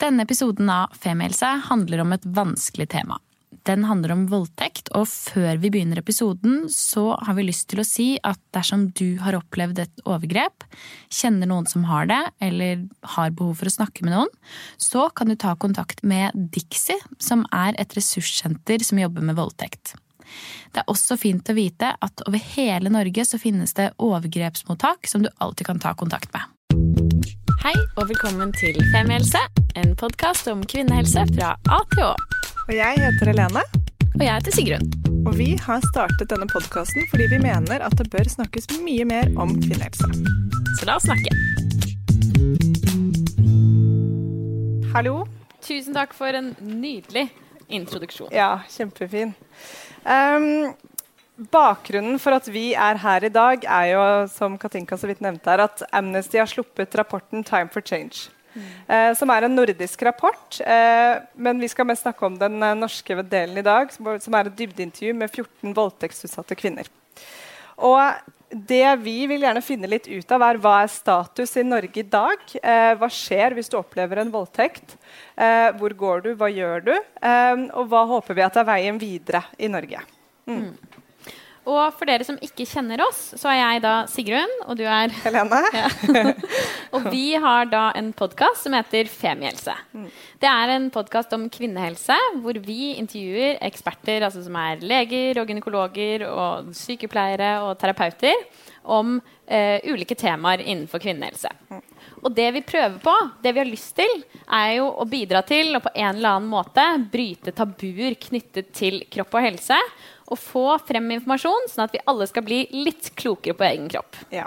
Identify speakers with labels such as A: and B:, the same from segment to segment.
A: Denne episoden av Femihelse handler om et vanskelig tema. Den handler om voldtekt, og før vi begynner episoden, så har vi lyst til å si at dersom du har opplevd et overgrep, kjenner noen som har det, eller har behov for å snakke med noen, så kan du ta kontakt med Dixie, som er et ressurssenter som jobber med voldtekt. Det er også fint å vite at over hele Norge så finnes det overgrepsmottak som du alltid kan ta kontakt med. Hei og velkommen til Femihelse, en podkast om kvinnehelse fra A til Å.
B: Og jeg heter Helene.
A: Og jeg heter Sigrun.
B: Og vi har startet denne podkasten fordi vi mener at det bør snakkes mye mer om kvinnehelse.
A: Så la oss snakke.
B: Hallo.
A: Tusen takk for en nydelig introduksjon.
B: Ja, kjempefin. Um, Bakgrunnen for at vi er her i dag, er jo, som Katinka så vidt nevnte her, at Amnesty har sluppet rapporten 'Time for Change'. Mm. Eh, som er en nordisk rapport. Eh, men vi skal mest snakke om den eh, norske delen i dag, som, som er et dybdeintervju med 14 voldtektsutsatte kvinner. Og det vi vil gjerne finne litt ut av, er hva er status i Norge i dag? Eh, hva skjer hvis du opplever en voldtekt? Eh, hvor går du? Hva gjør du? Eh, og hva håper vi at er veien videre i Norge? Mm.
A: Og for dere som ikke kjenner oss, så er jeg da Sigrun, og du er
B: Helene. Ja.
A: og vi har da en podkast som heter Femihelse. Mm. Det er en podkast om kvinnehelse hvor vi intervjuer eksperter altså som er leger og gynekologer og sykepleiere og terapeuter om eh, ulike temaer innenfor kvinnehelse. Mm. Og det vi prøver på, det vi har lyst til, er jo å bidra til å på en eller annen måte bryte tabuer knyttet til kropp og helse Og få frem informasjon, sånn at vi alle skal bli litt klokere på egen kropp.
B: Ja.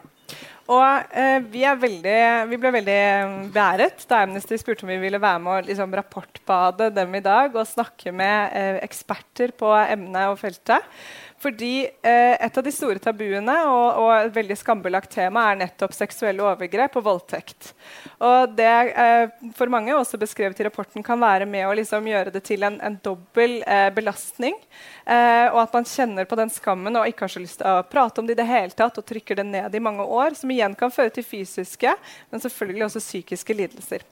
B: Og eh, vi, veldig, vi, ble veldig beæret da Amnesty spurte om vi ville være med og liksom, rapportbade dem i dag og snakke med eh, eksperter på emnet og feltet. Fordi eh, et av de store tabuene og, og, et veldig skambelagt tema er nettopp seksuelle overgrep og voldtekt. Og det eh, for mange også beskrevet i rapporten kan være med å liksom, gjøre det til en, en dobbel eh, belastning. Eh, og at man kjenner på den skammen og ikke har så lyst til å prate om det i det hele tatt og trykker det ned i mange år, som igjen kan føre til fysiske, men selvfølgelig også psykiske lidelser.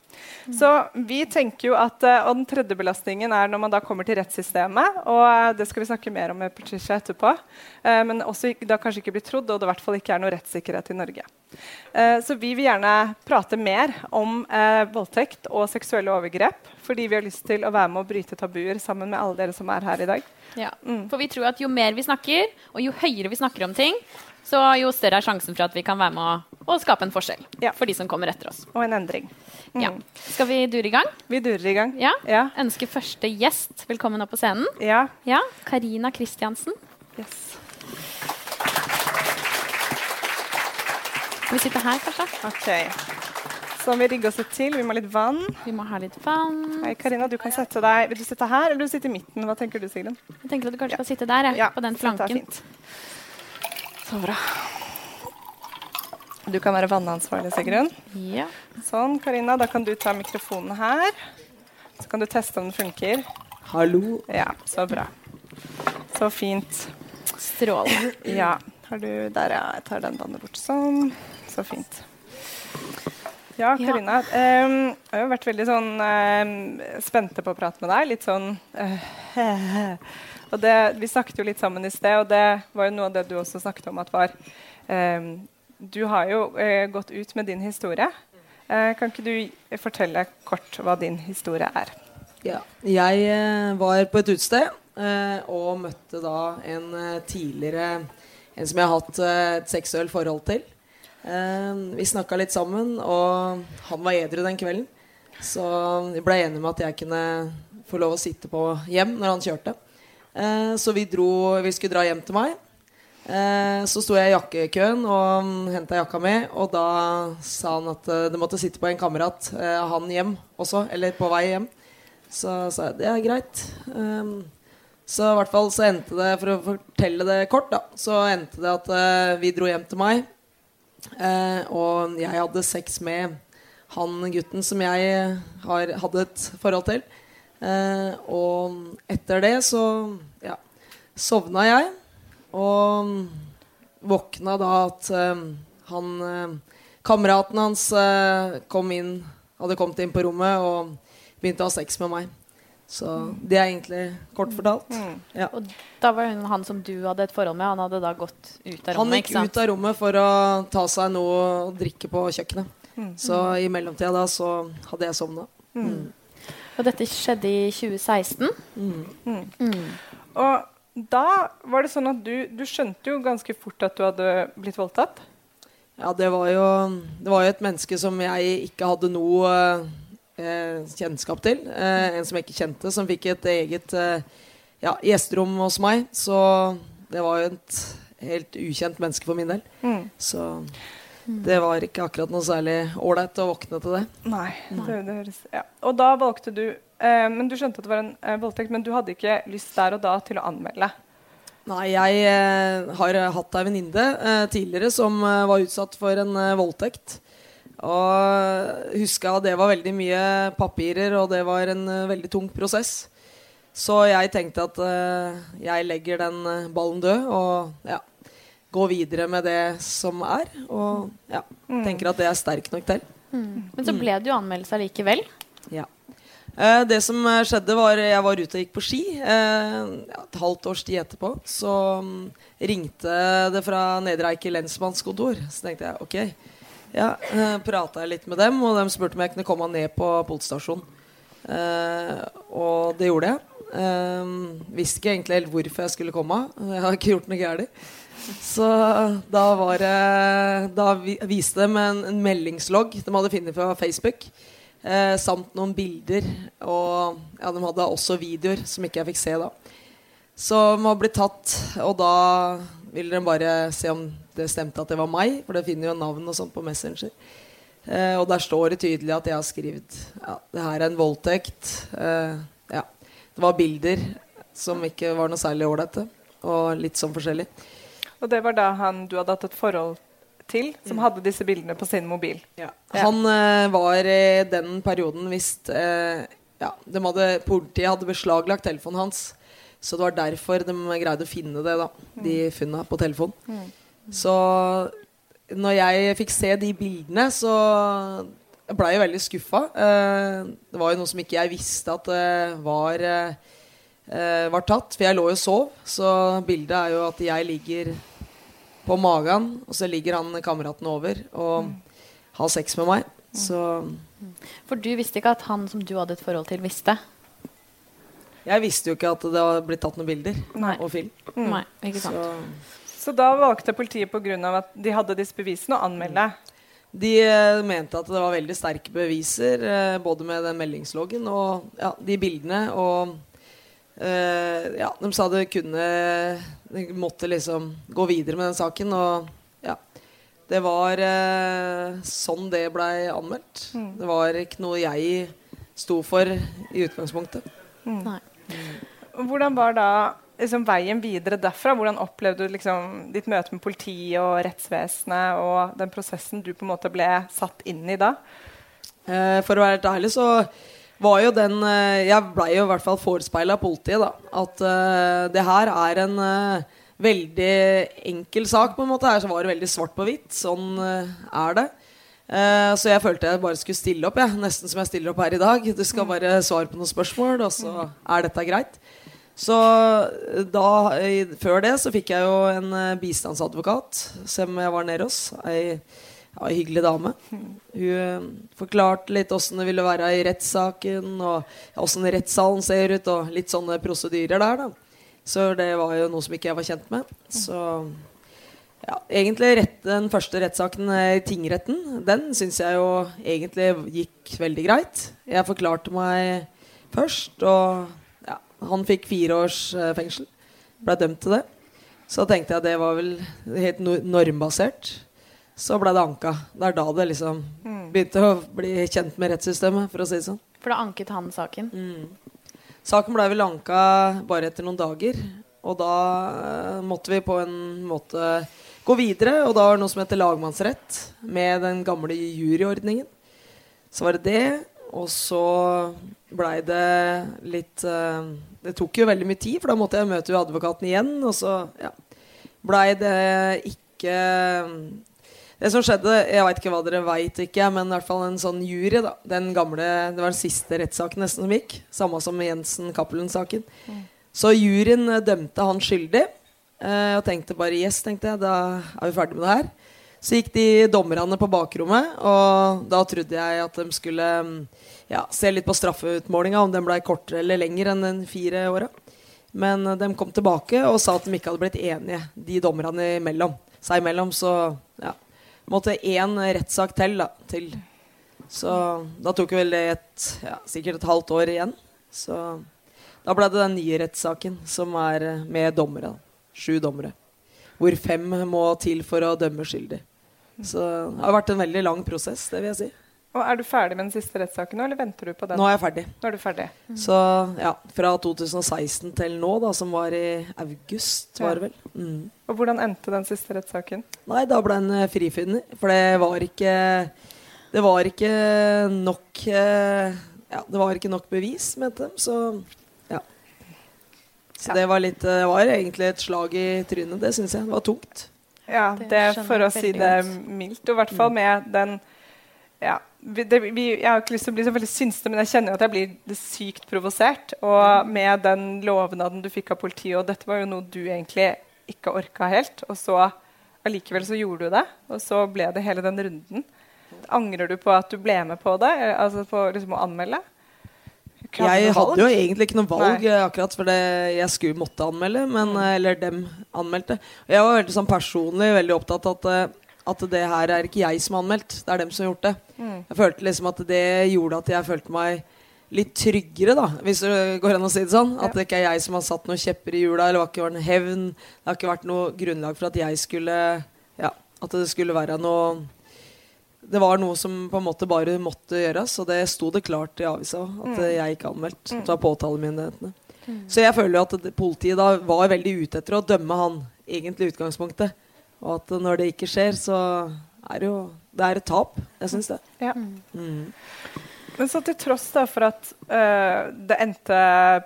B: Mm. Så vi tenker jo at, eh, Og den tredje belastningen er når man da kommer til rettssystemet. og eh, Det skal vi snakke mer om med Patricia etterpå. Eh, men også da kanskje ikke blir trodd, og det i hvert fall ikke er noe rettssikkerhet i Norge. Eh, så vi vil gjerne prate mer om eh, voldtekt og seksuelle overgrep. Fordi vi har lyst til å være med å bryte tabuer sammen med alle dere som er her i dag.
A: Ja, mm. For vi tror at jo mer vi snakker, og jo høyere vi snakker om ting, så jo større er sjansen for at vi kan være med å, å skape en forskjell ja. for de som kommer etter oss.
B: Og en endring.
A: Mm. Ja. Skal vi dure i gang?
B: Vi durer i gang.
A: Ja. ja. Ønsker første gjest velkommen opp på scenen.
B: Ja.
A: ja. Karina Kristiansen.
B: Yes.
A: Vi sitter her, kanskje?
B: Ok. Så vi rigger oss litt til. Vi må ha litt vann.
A: Vi må ha litt vann.
B: Hei, Karina, du kan sette deg Vil du sitte her, eller vil du sitte i midten? Hva tenker du, Sigrun?
A: Jeg tenker at du kanskje ja. skal sitte der, ja. på den flanken.
B: Så bra. Du kan være vannansvarlig, Sigrun.
A: Ja.
B: Sånn, Karina. Da kan du ta mikrofonen her. Så kan du teste om den funker.
C: Hallo.
B: Ja, så bra. Så fint.
A: Strålende.
B: Ja. Har du Der, ja. Jeg tar den banen bort sånn. Så fint. Ja, Karina. Ja. Um, jeg har jo vært veldig sånn um, spente på å prate med deg. Litt sånn uh, og det, Vi snakket jo litt sammen i sted, og det var jo noe av det du også snakket om. at var um, Du har jo uh, gått ut med din historie. Uh, kan ikke du fortelle kort hva din historie er?
C: Ja. Jeg var på et utested og møtte da en tidligere En som jeg har hatt et seksuelt forhold til. Eh, vi snakka litt sammen, og han var edru den kvelden. Så vi ble enige om at jeg kunne få lov å sitte på hjem når han kjørte. Eh, så vi dro Vi skulle dra hjem til meg. Eh, så sto jeg i jakkekøen og henta jakka mi, og da sa han at det måtte sitte på en kamerat, han hjem også, eller på vei hjem. Så sa jeg det er greit. Så i hvert fall så endte det, for å fortelle det kort, da, så endte det at vi dro hjem til meg. Eh, og jeg hadde sex med han gutten som jeg har, hadde et forhold til. Eh, og etter det så ja, sovna jeg. Og våkna da at eh, han eh, Kameraten hans eh, kom inn, hadde kommet inn på rommet og begynte å ha sex med meg. Så det er egentlig kort fortalt.
B: Mm.
C: Ja.
A: Og da var hun han som du hadde et forhold med, han hadde da gått ut av rommet?
C: Han gikk
A: ikke sant?
C: ut av rommet for å ta seg noe å drikke på kjøkkenet.
B: Mm.
C: Så i mellomtida da så hadde jeg sovna.
A: Og dette skjedde i 2016.
C: Mm.
A: Mm.
B: Og da var det sånn at du, du skjønte jo ganske fort at du hadde blitt voldtatt.
C: Ja, det var jo Det var jo et menneske som jeg ikke hadde noe kjennskap til. Eh, en som jeg ikke kjente, som fikk et eget eh, ja, gjesterom hos meg. Så det var jo et helt ukjent menneske for min del.
B: Mm.
C: Så det var ikke akkurat noe særlig ålreit å våkne til det.
B: Nei. Det, det høres, ja. Og da valgte du eh, Men du skjønte at det var en eh, voldtekt, men du hadde ikke lyst der og da til å anmelde.
C: Nei, jeg eh, har hatt ei venninne eh, tidligere som eh, var utsatt for en eh, voldtekt. Og huska at det var veldig mye papirer, og det var en eh, veldig tung prosess. Så jeg tenkte at eh, jeg legger den eh, ballen død og ja, går videre med det som er. Og ja, tenker at det er sterk nok til.
A: Men så ble det jo anmeldelse likevel.
C: Ja. Eh, det som skjedde, var jeg var ute og gikk på ski. Eh, et halvt års tid etterpå så mm, ringte det fra Nedre Eiker lensmannskontor. Så tenkte jeg ok. Ja, eh, jeg litt med dem, og de spurte om jeg kunne komme ned på politistasjonen. Eh, og det gjorde jeg. Eh, visste ikke egentlig helt hvorfor jeg skulle komme. Jeg har ikke gjort noe galt. Så da var det Da viste de en, en meldingslogg de hadde funnet fra Facebook. Eh, samt noen bilder. Og ja, de hadde også videoer som ikke jeg fikk se da. Så de har blitt tatt. Og da ville de bare se om det stemte at det var meg, for det finner jo navn og sånt på Messenger. Eh, og der står det tydelig at jeg har skrevet ja, det her er en voldtekt. Eh, ja. Det var bilder som ikke var noe særlig ålreite. Og litt sånn forskjellig.
B: Og det var da han du hadde hatt et forhold til, som hadde disse bildene på sin mobil.
C: Ja. Han eh, var i den perioden visst eh, ja, de hadde, Politiet hadde beslaglagt telefonen hans. Så det var derfor de greide å finne det, da. De funna på telefonen. Så når jeg fikk se de bildene, så blei jeg veldig skuffa. Eh, det var jo noe som ikke jeg visste at det var, eh, eh, var tatt. For jeg lå jo og sov, så bildet er jo at jeg ligger på magen, og så ligger han kameraten over og har sex med meg. Så
A: For du visste ikke at han som du hadde et forhold til, visste?
C: jeg visste jo ikke at det hadde blitt tatt noen bilder
A: Nei.
C: og film.
A: Nei, ikke sant.
C: Så
B: Så da valgte politiet pga. at de hadde disse bevisene å anmelde.
C: de eh, mente at det var veldig sterke beviser, eh, både med den meldingsloggen og ja, de bildene. Og Uh, ja, de sa det kunne De måtte liksom gå videre med den saken. Og det var eh, sånn det blei anmeldt. Det var ikke noe jeg sto for i utgangspunktet.
A: Nei.
B: Og Hvordan var da liksom, veien videre derfra? Hvordan opplevde du liksom, ditt møte med politiet og rettsvesenet og den prosessen du på en måte ble satt inn i da?
C: Eh, for å være helt ærlig så var jo den eh, Jeg blei jo i hvert fall forespeila politiet, da. At eh, det her er en eh, veldig enkel sak, på en måte. Her så var det veldig svart på hvitt. Sånn eh, er det. Uh, så jeg følte jeg bare skulle stille opp, jeg. Nesten som jeg stiller opp her i dag. Du skal bare svare på noen spørsmål, og så er dette greit. Så eh, da, i- før det så fikk jeg jo en uh, bistandsadvokat som jeg var nede hos. Ei ja, hyggelig dame. Hun forklarte litt åssen det ville være i rettssaken, og åssen rettssalen ser ut, og litt sånne prosedyrer der, da. Så det var jo noe som ikke jeg var kjent med. Så ja, egentlig rett, den første rettssaken i tingretten, den syns jeg jo egentlig gikk veldig greit. Jeg forklarte meg først, og ja, han fikk fire års eh, fengsel. Ble dømt til det. Så tenkte jeg det var vel helt normbasert. Så ble det anka. Det er da det liksom begynte å bli kjent med rettssystemet, for å si det sånn.
A: For da anket han saken.
C: Saken ble vel anka bare etter noen dager. Og da eh, måtte vi på en måte gå videre. Og da var det noe som heter lagmannsrett, med den gamle juryordningen. Så var det det. Og så blei det litt eh, Det tok jo veldig mye tid, for da måtte jeg møte advokaten igjen. Og så ja, blei det ikke Det som skjedde, jeg veit ikke hva dere veit, ikke, men i hvert fall en sånn jury. da Den gamle, Det var den siste rettssaken nesten som gikk. Samme som Jensen-Cappelen-saken. Så juryen eh, dømte han skyldig. Eh, og tenkte bare yes, tenkte jeg, da er vi ferdig med det her. Så gikk de dommerne på bakrommet, og da trodde jeg at de skulle mm, ja, se litt på straffeutmålinga, om den ble kortere eller lenger enn de fire åra. Men eh, de kom tilbake og sa at de ikke hadde blitt enige, de dommerne imellom. Seg imellom, så ja, måtte én rettssak til, da. Til. Så da tok vel det et, ja, sikkert et halvt år igjen. Så da ble det den nye rettssaken, som er eh, med dommere. Sju dommere. Hvor fem må til for å dømme skyldig. Så det har vært en veldig lang prosess, det vil jeg si.
B: Og Er du ferdig med den siste rettssaken nå, eller venter du på den?
C: Nå er jeg ferdig.
B: Nå er du ferdig.
C: Så ja, fra 2016 til nå, da, som var i august, var det vel. Mm.
B: Og hvordan endte den siste rettssaken?
C: Nei, da ble han eh, frifunnet. For det var ikke Det var ikke nok eh, Ja, det var ikke nok bevis, mente de. Så ja. Så
B: Ja.
C: det var litt Det var egentlig et slag i trynet. Det syns jeg. Det var tungt.
B: Ja,
A: Det
B: det for å si det mildt. Og i hvert fall med den ja, det, vi, Jeg har ikke lyst til å bli så veldig synste, men jeg kjenner jo at jeg blir sykt provosert. Og med den lovnaden du fikk av politiet, og dette var jo noe du egentlig ikke orka helt, og så allikevel så gjorde du det, og så ble det hele den runden. Angrer du på at du ble med på det? eh, Altså på liksom å anmelde?
C: Jeg hadde jo egentlig ikke noe valg,
B: Nei.
C: akkurat for det jeg skulle måtte anmelde. Men, eh, Eller dem anmeldte. Jeg var veldig sånn personlig veldig opptatt av at, eh, at det her er ikke jeg som har anmeldt, det er dem som har gjort det.
B: Mm.
C: Jeg følte liksom at det gjorde at jeg følte meg litt tryggere, da, hvis det går an å si det sånn. At det ikke er jeg som har satt noen kjepper i hjula, eller det har ikke vært en hevn. Det har ikke vært noe grunnlag for at jeg skulle Ja, at det skulle være noe Det var noe som på en måte bare måtte gjøres, og det sto det klart i avisa at
B: Mm.
C: jeg ikke anmeldt av påtalemyndighetene. Så jeg føler jo at politiet da var veldig ute etter å dømme han, egentlig i utgangspunktet. Og at når det ikke skjer, så er det jo Det er et tap. Jeg syns det.
B: Ja.
C: Mm.
B: Men så til tross da for at uh, det endte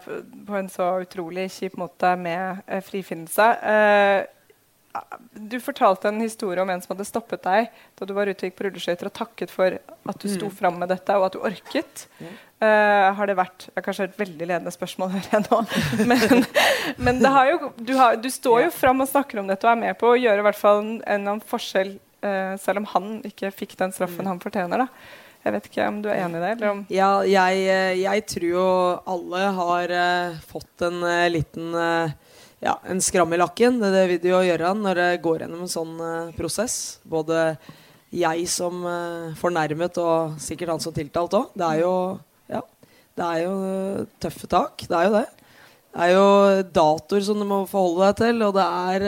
B: på en så utrolig kjip måte med uh, frifinnelse uh, Du fortalte en historie om en som hadde stoppet deg da du var ute og gikk på rulleskøyter og takket for at du sto fram med dette, og at du orket. Uh, har det vært Det er kanskje et veldig ledende spørsmål, hører jeg nå. Men, men det har jo, du, har, du står jo fram og snakker om dette og er med på å gjøre i hvert fall en, en forskjell, eh, selv om han ikke fikk den straffen han fortjener. da. Jeg vet ikke om du er enig i det? eller om...
C: Ja, jeg, eh, jeg tror jo alle har uh, fått en uh, liten ja, en skram i lakken. Det, det vil det jo gjøre når det går gjennom en sånn prosess. Både jeg som fornærmet og sikkert han som tiltalt òg. Det er jo ja, det er jo tøffe tak. Det er jo det. Det er jo datoer som du må forholde deg til, og det er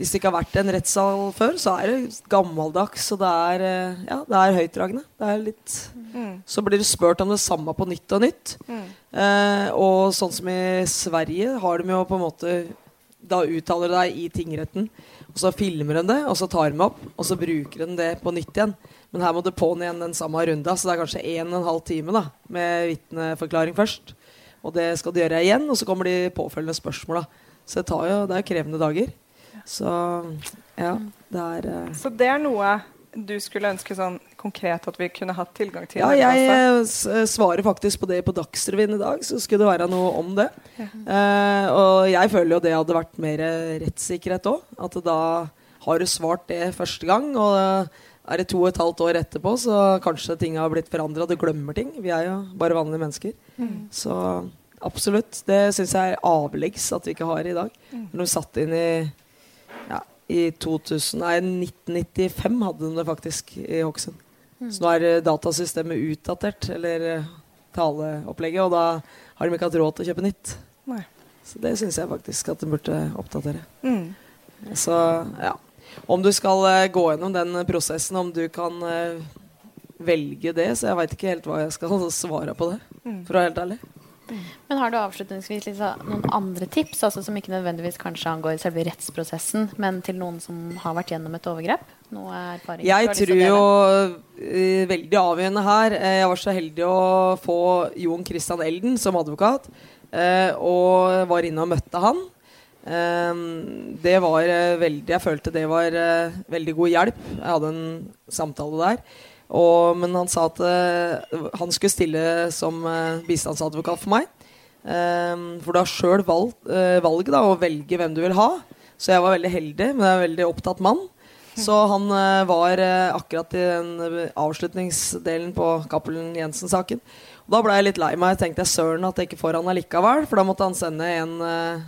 C: Hvis det ikke har vært en rettssal før, så er det gammeldags, og det er, eh, ja, det er høytdragende. Det er litt
B: Mm.
C: så blir du spurt om det samme på nytt og nytt.
B: Mm.
C: Eh, og sånn som i Sverige har de jo på en måte Da uttaler du deg i tingretten, og så filmer de det, og så tar de opp, og så bruker de det på nytt igjen. Men her må du på'n igjen den samme runda, så det er kanskje en og en halv time da med vitneforklaring først. Og det skal du gjøre igjen, og så kommer de påfølgende spørsmåla. Så det, tar jo, det er jo krevende dager. Så ja, det er eh,
B: Så det er noe du skulle ønske sånn konkret at vi kunne hatt tilgang til?
C: Ja, jeg
B: Nettkasse?
C: eh, svarer faktisk på det på Dagsrevyen i dag, så skulle det være noe om det. Eh, og jeg føler jo det hadde vært mer rettssikkerhet òg. At da har du svart det første gang, og er det to og et halvt år etterpå, så kanskje ting har blitt forandra, du glemmer ting. Vi er jo bare vanlige mennesker. Så absolutt. Det syns jeg er avleggs at vi ikke har i dag. Når du satt inn i ja, i 2000, nei, 1995 hadde de det faktisk i Hokksund. Så nå er eh, datasystemet utdatert, eller eh, taleopplegget, og da har de ikke hatt råd til å kjøpe nytt.
B: Nei.
C: Så det syns jeg faktisk at de burde oppdatere.
B: Mm.
C: Så ja. Om du skal eh, gå gjennom den prosessen, om du kan velge det, så jeg veit ikke helt hva jeg skal svare på det,
B: Mm.
C: for å være helt ærlig.
A: Men har du avslutningsvis liksom noen andre tips, altså som ikke nødvendigvis kanskje angår selve rettsprosessen, men til noen som har vært gjennom et overgrep? Noe erfaring
C: Jeg tror jo eh, veldig avgjørende her eh, Jeg var så heldig å få Jon Christian Elden som advokat, eh, og var inne og møtte han. Ehm, det var veldig Jeg følte det var veldig god hjelp. Jeg hadde en samtale der. Og, men han sa at uh, han skulle stille som uh, bistandsadvokat for meg. Um, for du har sjøl valg, uh, valget da, å velge hvem du vil ha. Så jeg var veldig heldig, men jeg er en veldig opptatt mann. Så han eh, var eh, akkurat i den eh, avslutningsdelen på Cappelen Jensen-saken. Og Da ble jeg litt lei meg. Jeg tenkte søren at jeg ikke får han allikevel. For da måtte han sende en, eh,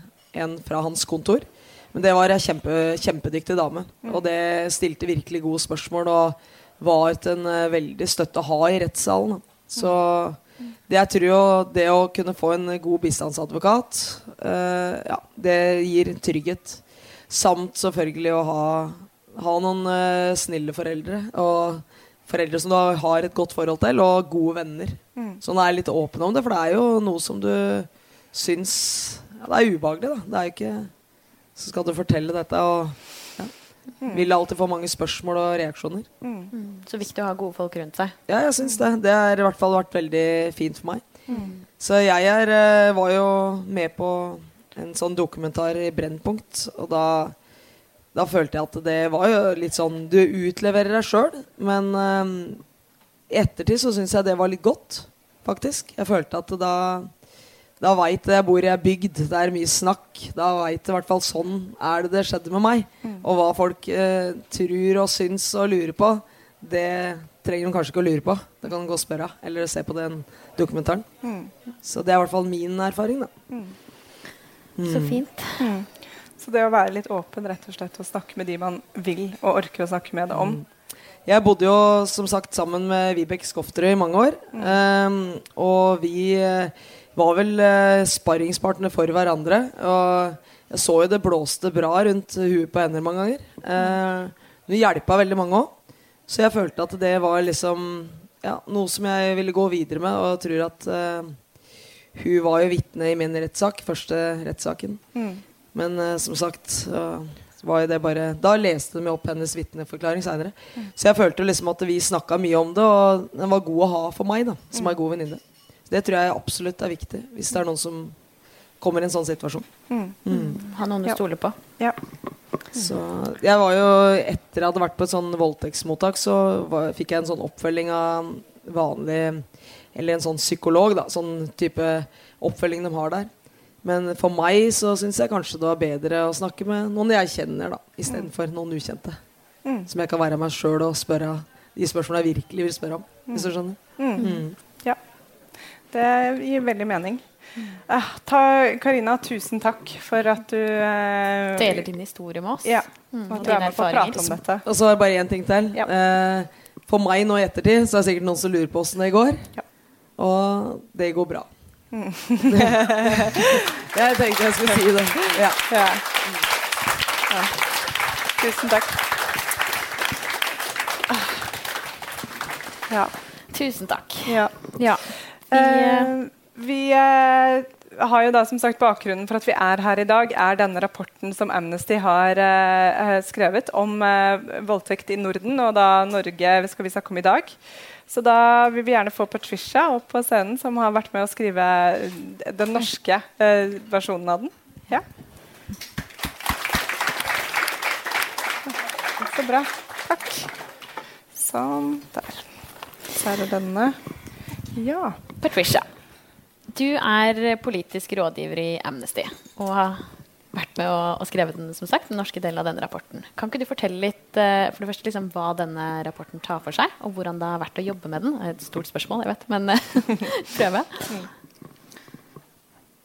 C: en fra hans kontor. Men det var ei kjempe, kjempedyktig dame. Og det stilte virkelig gode spørsmål og var til en eh, veldig støtte å ha i rettssalen. Så det jeg tror jo det å kunne få en god bistandsadvokat, uh, ja, det gir trygghet. Samt selvfølgelig å ha, ha noen uh, snille foreldre. Og foreldre som du har et godt forhold til, og gode venner. Så nå er litt åpen om det, for det er jo noe som du syns ja, Det er ubehagelig, da. Det er jo ikke Så skal du fortelle dette og ja, vil alltid få mange spørsmål og reaksjoner.
A: Så viktig å ha gode folk rundt seg.
C: Ja, jeg syns det. Det har i hvert fall vært veldig fint for meg. Så jeg er, eh, var jo med på en sånn dokumentar i Brennpunkt, og da da følte jeg at det var jo litt sånn Du utleverer deg sjøl, men i um, ettertid så syns jeg det var litt godt, faktisk. Jeg følte at da da veit jeg hvor jeg er bygd, det er mye snakk. Da veit jeg i hvert fall sånn er det det skjedde med meg. Og hva folk eh, tror og syns og lurer på, det trenger de kanskje ikke å lure på. Det kan de gå og spørre eller se på den dokumentaren. Så det er i hvert fall min erfaring, da.
A: Så fint.
B: Så det å være litt åpen rett og slett og snakke med de man vil og orker å snakke med det om.
C: Jeg bodde jo som sagt sammen med Vibeke Skofterøy i mange år. Um, og vi eh, var vel eh, sparringspartnere for hverandre. Og jeg så jo det blåste bra rundt huet på henne mange ganger. Eh, det hjelpa veldig mange òg. Så jeg følte at det var liksom ja, noe som jeg ville gå videre med, og jeg tror at eh, hun var jo vitne i min rettssak, første rettssaken. Men eh, som sagt var jo det bare Da leste de opp hennes vitneforklaring seinere. Så jeg følte liksom at vi snakka mye om det, og den var god å ha for meg, da, som er god venninne. Det tror jeg absolutt er viktig hvis det er noen som kommer i en sånn situasjon.
A: Ha noen du
B: Ja.
A: stoler på.
B: Ja.
C: Så jeg var jo Etter jeg hadde vært på et sånn voldtektsmottak, så var, fikk jeg en sånn oppfølging av vanlig Eller en sånn psykolog, da. Sånn type oppfølging de har der. Men for meg så syns jeg kanskje det var bedre å snakke med noen jeg kjenner, da, istedenfor noen ukjente. Som jeg kan være meg sjøl og spørre de spørsmålene jeg virkelig vil spørre om. Hvis du skjønner.
B: ja. Det gir veldig mening. Ta, Karina, tusen takk for at du eh,
A: Deler din historie med oss.
B: Ja.
A: Mm,
B: Og
A: og
B: at du er
A: dine
B: med
A: erfaringer.
B: om dette.
C: Og så er det bare én ting til.
B: Ja.
C: Eh, for meg nå i ettertid så er det sikkert noen som lurer på åssen det går.
B: Ja.
C: Og det går bra. jeg tenkte jeg skulle si det. Ja.
B: Ja. Ja. Tusen takk. Ah. Ja.
A: Tusen takk.
B: ja.
A: Ja. Vi,
B: eh, har jo da som sagt bakgrunnen for at vi er her i dag, er denne rapporten som Amnesty har uh, skrevet om voldtekt i Norden, og da Norge skal vi snakke om i dag. Så da vil vi gjerne få Patricia opp på scenen, som har vært med å skrive den norske versjonen av den. Ja. Så bra. Takk. Sånn. Der. Så er det denne. Ja.
A: Patricia, du er politisk rådgiver i Amnesty og har vært med å, og skrevet den, som sagt, den norske delen av denne rapporten. Kan ikke du fortelle litt eh, for det første, liksom, hva denne rapporten tar for seg, og hvordan det har vært å jobbe med den? Det er et stort spørsmål, jeg vet, men eh, prøve.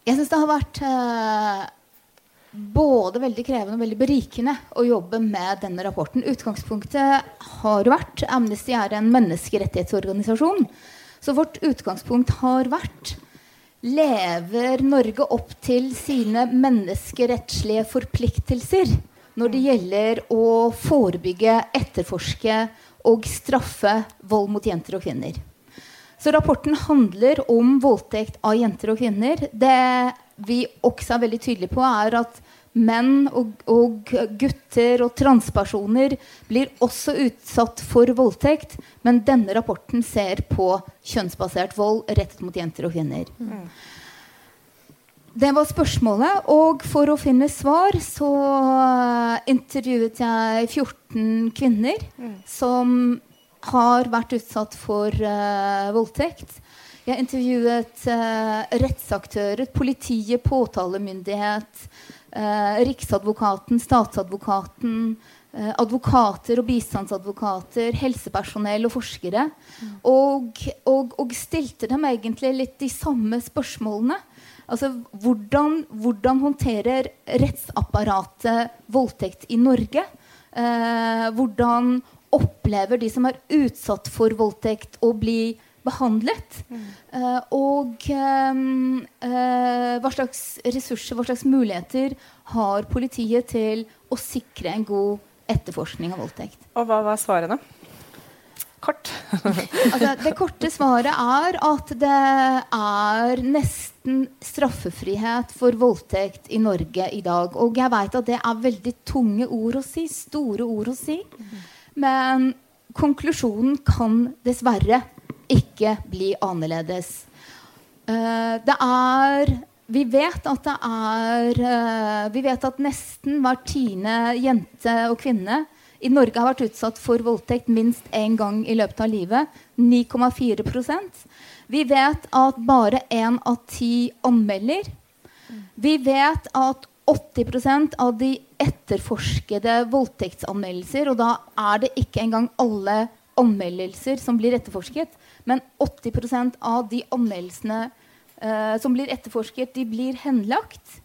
D: Jeg syns det har vært eh, både veldig krevende og veldig berikende å jobbe med denne rapporten. Utgangspunktet har vært Amnesty er en menneskerettighetsorganisasjon. Så vårt utgangspunkt har vært Lever Norge opp til sine menneskerettslige forpliktelser når det gjelder å forebygge, etterforske og straffe vold mot jenter og kvinner? Så rapporten handler om voldtekt av jenter og kvinner. Det vi også er veldig tydelige på, er at menn og, og gutter og transpersoner blir også utsatt for voldtekt. Men denne rapporten ser på kjønnsbasert vold rettet mot jenter og kvinner. det var spørsmålet. Og for å finne svar så intervjuet jeg 14 kvinner som har vært utsatt for uh, voldtekt. Jeg intervjuet uh, rettsaktører, politiet, påtalemyndighet, uh, Riksadvokaten, statsadvokaten, advokater og bistandsadvokater, helsepersonell og forskere. Mm. Og, og, og, stilte dem egentlig litt de samme spørsmålene. Altså, hvordan, hvordan håndterer rettsapparatet voldtekt i Norge? hvordan opplever de som er utsatt for voldtekt, å bli behandlet? Mm. Uh, og um, uh, hva slags ressurser, hva slags muligheter har politiet til å sikre en god etterforskning av voldtekt?
B: Og hva var svarene? Kort.
D: altså, det korte svaret er at det er nesten straffefrihet for voldtekt i Norge i dag. Og jeg veit at det er veldig tunge ord å si. Store ord å si. Mm. Men konklusjonen kan dessverre ikke bli annerledes. Uh, det er Vi vet at det er uh, Vi vet at nesten hver tiende jente og kvinne i Norge har vært utsatt for voldtekt minst én gang i løpet av livet. 9,4% Vi vet at bare én av ti anmelder. Vi vet at 80% av de etterforskede voldtektsanmeldelser, og da er det ikke engang alle anmeldelser som blir etterforsket, men 80% av de anmeldelsene uh, som blir etterforsket, de blir henlagt.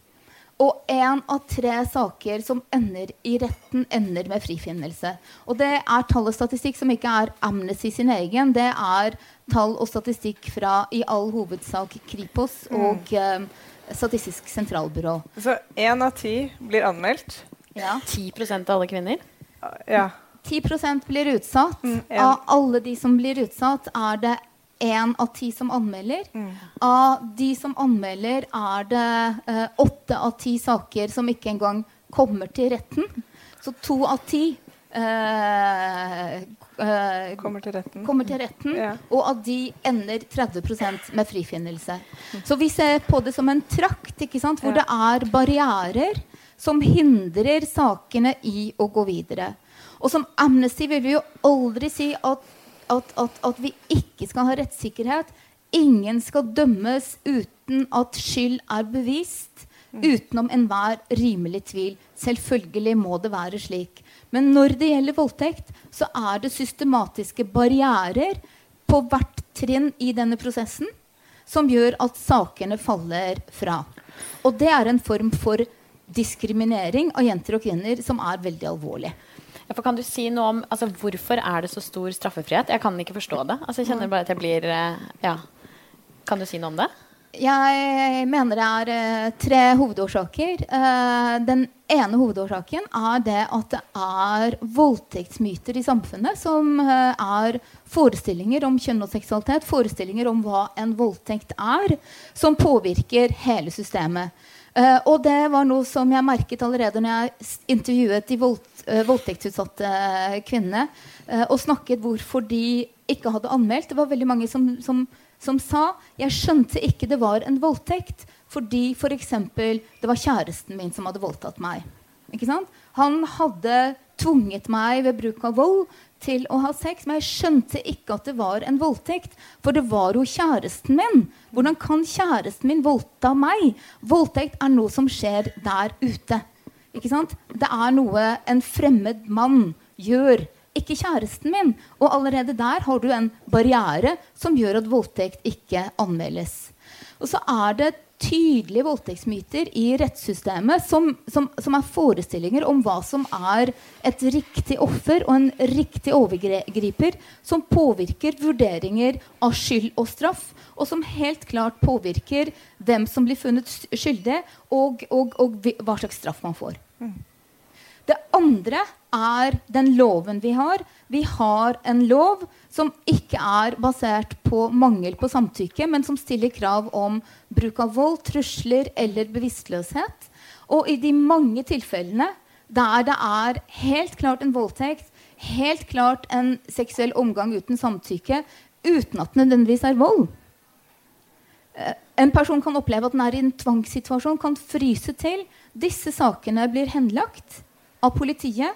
D: Og én av tre saker som ender i retten, ender med frifinnelse. Og det er tall og statistikk som ikke er Amnesty sin egen. Det er tall og statistikk fra i all hovedsak Kripos og mm. uh, Statistisk sentralbyrå.
B: Så én av ti blir anmeldt?
A: Ja. 10% av alle kvinner?
B: Ja.
D: 10 blir utsatt. Mm, av alle de som blir utsatt, er det én av ti som anmelder. Mm. Av de som anmelder, er det eh, åtte av ti saker som ikke engang kommer til retten. Så to av ti eh,
B: Uh, kommer til retten.
D: Kommer til retten ja. Og av de ender 30% med frifinnelse. Så vi ser på det som en trakt hvor ja. det er barrierer som hindrer sakene i å gå videre. Og som Amnesty vil vi jo aldri si at, at, at, at vi ikke skal ha rettssikkerhet. Ingen skal dømmes uten at skyld er bevist. Mm. Utenom enhver rimelig tvil. Selvfølgelig må det være slik. Men når det gjelder voldtekt, så er det systematiske barrierer på hvert trinn i denne prosessen som gjør at sakene faller fra. Og det er en form for diskriminering av jenter og kvinner som er veldig alvorlig.
A: Ja, kan du si noe om altså, Hvorfor er det så stor straffefrihet? Jeg kan ikke forstå det. Altså, jeg kjenner bare at jeg blir eh, ja. Kan du si noe om det?
D: Jeg mener det er uh, tre hovedårsaker. Uh, den ene hovedårsaken er det at det er voldtektsmyter i samfunnet som er forestillinger om kjønn og seksualitet, forestillinger om hva en voldtekt er, som påvirker hele systemet. Og det var noe som jeg merket allerede når jeg intervjuet de vold, voldtektsutsatte kvinnene og snakket hvorfor de ikke hadde anmeldt. Det var veldig mange som, som som sa jeg skjønte ikke det var en voldtekt fordi f.eks. For det var kjæresten min som hadde voldtatt meg. Han hadde tvunget meg ved bruk av vold til å ha sex, men jeg skjønte ikke at det var en voldtekt. For det var jo kjæresten min. Hvordan kan kjæresten min voldta meg? Voldtekt er noe som skjer der ute. Ikke sant? Det er noe en fremmed mann gjør ikke kjæresten min. Og allerede der har du en barriere som gjør at voldtekt ikke anmeldes. Og så er det tydelige voldtektsmyter i rettssystemet som, som, som, er forestillinger om hva som er et riktig offer og en riktig overgriper, som påvirker vurderinger av skyld og straff, og som helt klart påvirker hvem som blir funnet skyldig, og, og, og hva slags straff man får. Mm. Det andre er den loven vi har. Vi har en lov som ikke er basert på mangel på samtykke, men som stiller krav om bruk av vold, trusler eller bevisstløshet. Og i de mange tilfellene der det er helt klart en voldtekt, helt klart en seksuell omgang uten samtykke, uten at det nødvendigvis er vold, eh, en person kan oppleve at den er i en tvangssituasjon, kan fryse til. Disse sakene blir henlagt av politiet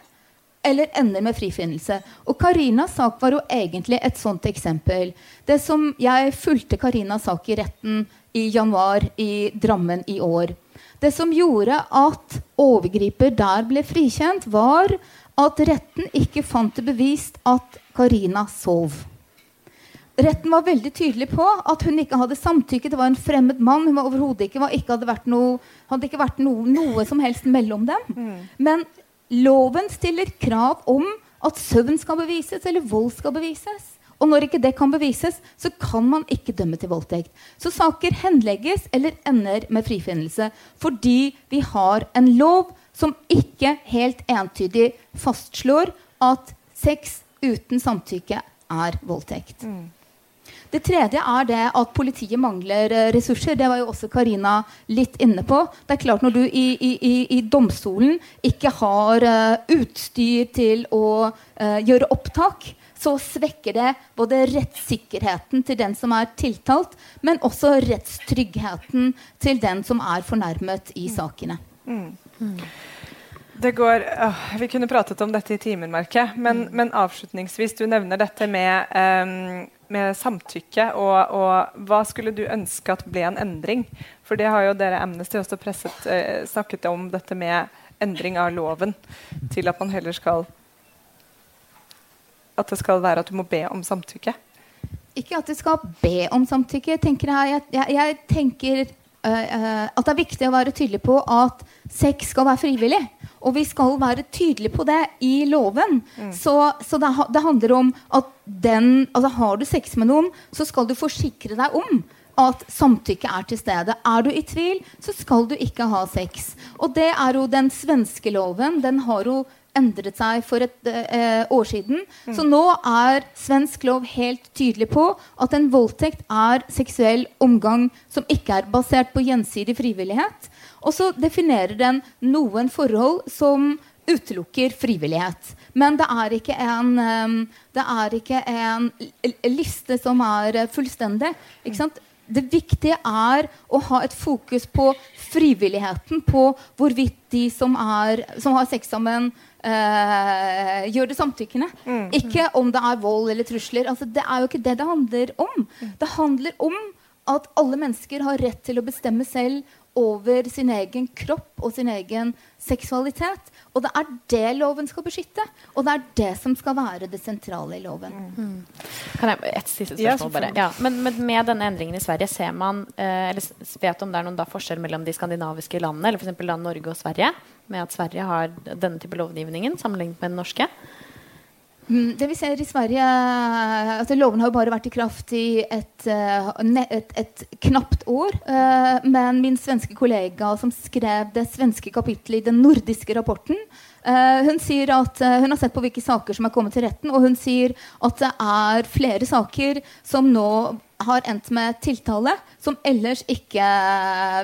D: eller ender med frifinnelse. Og Karinas sak var jo egentlig et sånt eksempel. Det som Jeg fulgte Karinas sak i retten i januar i Drammen i år. Det som gjorde at overgriper der ble frikjent, var at retten ikke fant det bevist at Karina sov. Retten var veldig tydelig på at hun ikke hadde samtykke. Det var en fremmed mann. Hun var overhodet ikke, var, ikke hadde, vært noe, hadde ikke vært noe, noe som helst mellom dem. Mm. Men loven stiller krav om at søvn skal bevises, eller vold skal bevises. Og når ikke det kan bevises, så kan man ikke dømme til voldtekt. Så saker henlegges eller ender med frifinnelse fordi vi har en lov som ikke helt entydig fastslår at sex uten samtykke er voldtekt. Mm. Det tredje er det at politiet mangler eh, ressurser. Det var jo også Karina litt inne på. Det er klart Når du i, i, i domstolen ikke har uh, utstyr til å uh, gjøre opptak, så svekker det både rettssikkerheten til den som er tiltalt, men også rettstryggheten til den som er fornærmet i sakene. Mm. Mm.
B: Det går, øh, Vi kunne pratet om dette i timer, men, mm. men, avslutningsvis, du nevner dette med, um, med samtykke. Og, og, hva skulle du ønske at ble en endring? For det har jo dere Amnesty også presset, eh, snakket om dette med endring av loven til at man heller skal At det skal være at du må be om samtykke.
D: Ikke at du skal be om samtykke. tenker Jeg, jeg, jeg, jeg tenker at det er viktig å være tydelig på at sex skal være frivillig. Og vi skal være tydelige på det i loven. Mm. Så, så det, det, handler om at den altså Har du sex med noen, så skal du forsikre deg om at samtykke er til stede. Er du i tvil, så skal du ikke ha sex. Og det er jo den svenske loven. Den har jo endret seg for et eh, år siden. Mm. Så nå er svensk lov helt tydelig på at en voldtekt er seksuell omgang som ikke er basert på gjensidig frivillighet. Og så definerer den noen forhold som utelukker frivillighet. Men det er ikke en, det er ikke en liste som er fullstendig. Det viktige er å ha et fokus på frivilligheten. På hvorvidt de som, er, som har sex sammen, Uh, gjør det samtykkende. Mm. Ikke om det er vold eller trusler. Altså, det er jo ikke det det handler om. Mm. Det handler om at alle mennesker har rett til å bestemme selv over sin egen kropp og sin egen seksualitet. Og det er det loven skal beskytte. Og det er det som skal være det sentrale i loven. Mm.
A: Kan jeg, Et siste spørsmål, bare. Ja, men, med, med denne endringen i Sverige, ser man, eh, eller vet om det er noen da, forskjell mellom de skandinaviske landene, eller f.eks. Norge og Sverige, med at Sverige har denne type lovgivningen sammenlignet med den norske?
D: Mm, det vi ser i Sverige altså Loven har jo bare vært i kraft i et, eh, et, et knapt år. Eh, men min svenske kollega som skrev det svenske kapitlet i den nordiske rapporten, eh, hun sier at hun har sett på hvilke saker som er kommet til retten, og hun sier at det er flere saker som nå har endt med tiltale, som ellers ikke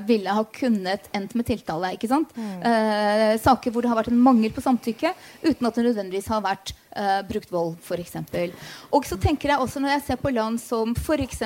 D: ville ha kunnet endt med tiltale. ikke sant? Mm. Eh, saker hvor det har vært en mangel på samtykke uten at det nødvendigvis har vært uh, brukt vold, f.eks. Og så tenker jeg også når jeg ser på land som f.eks.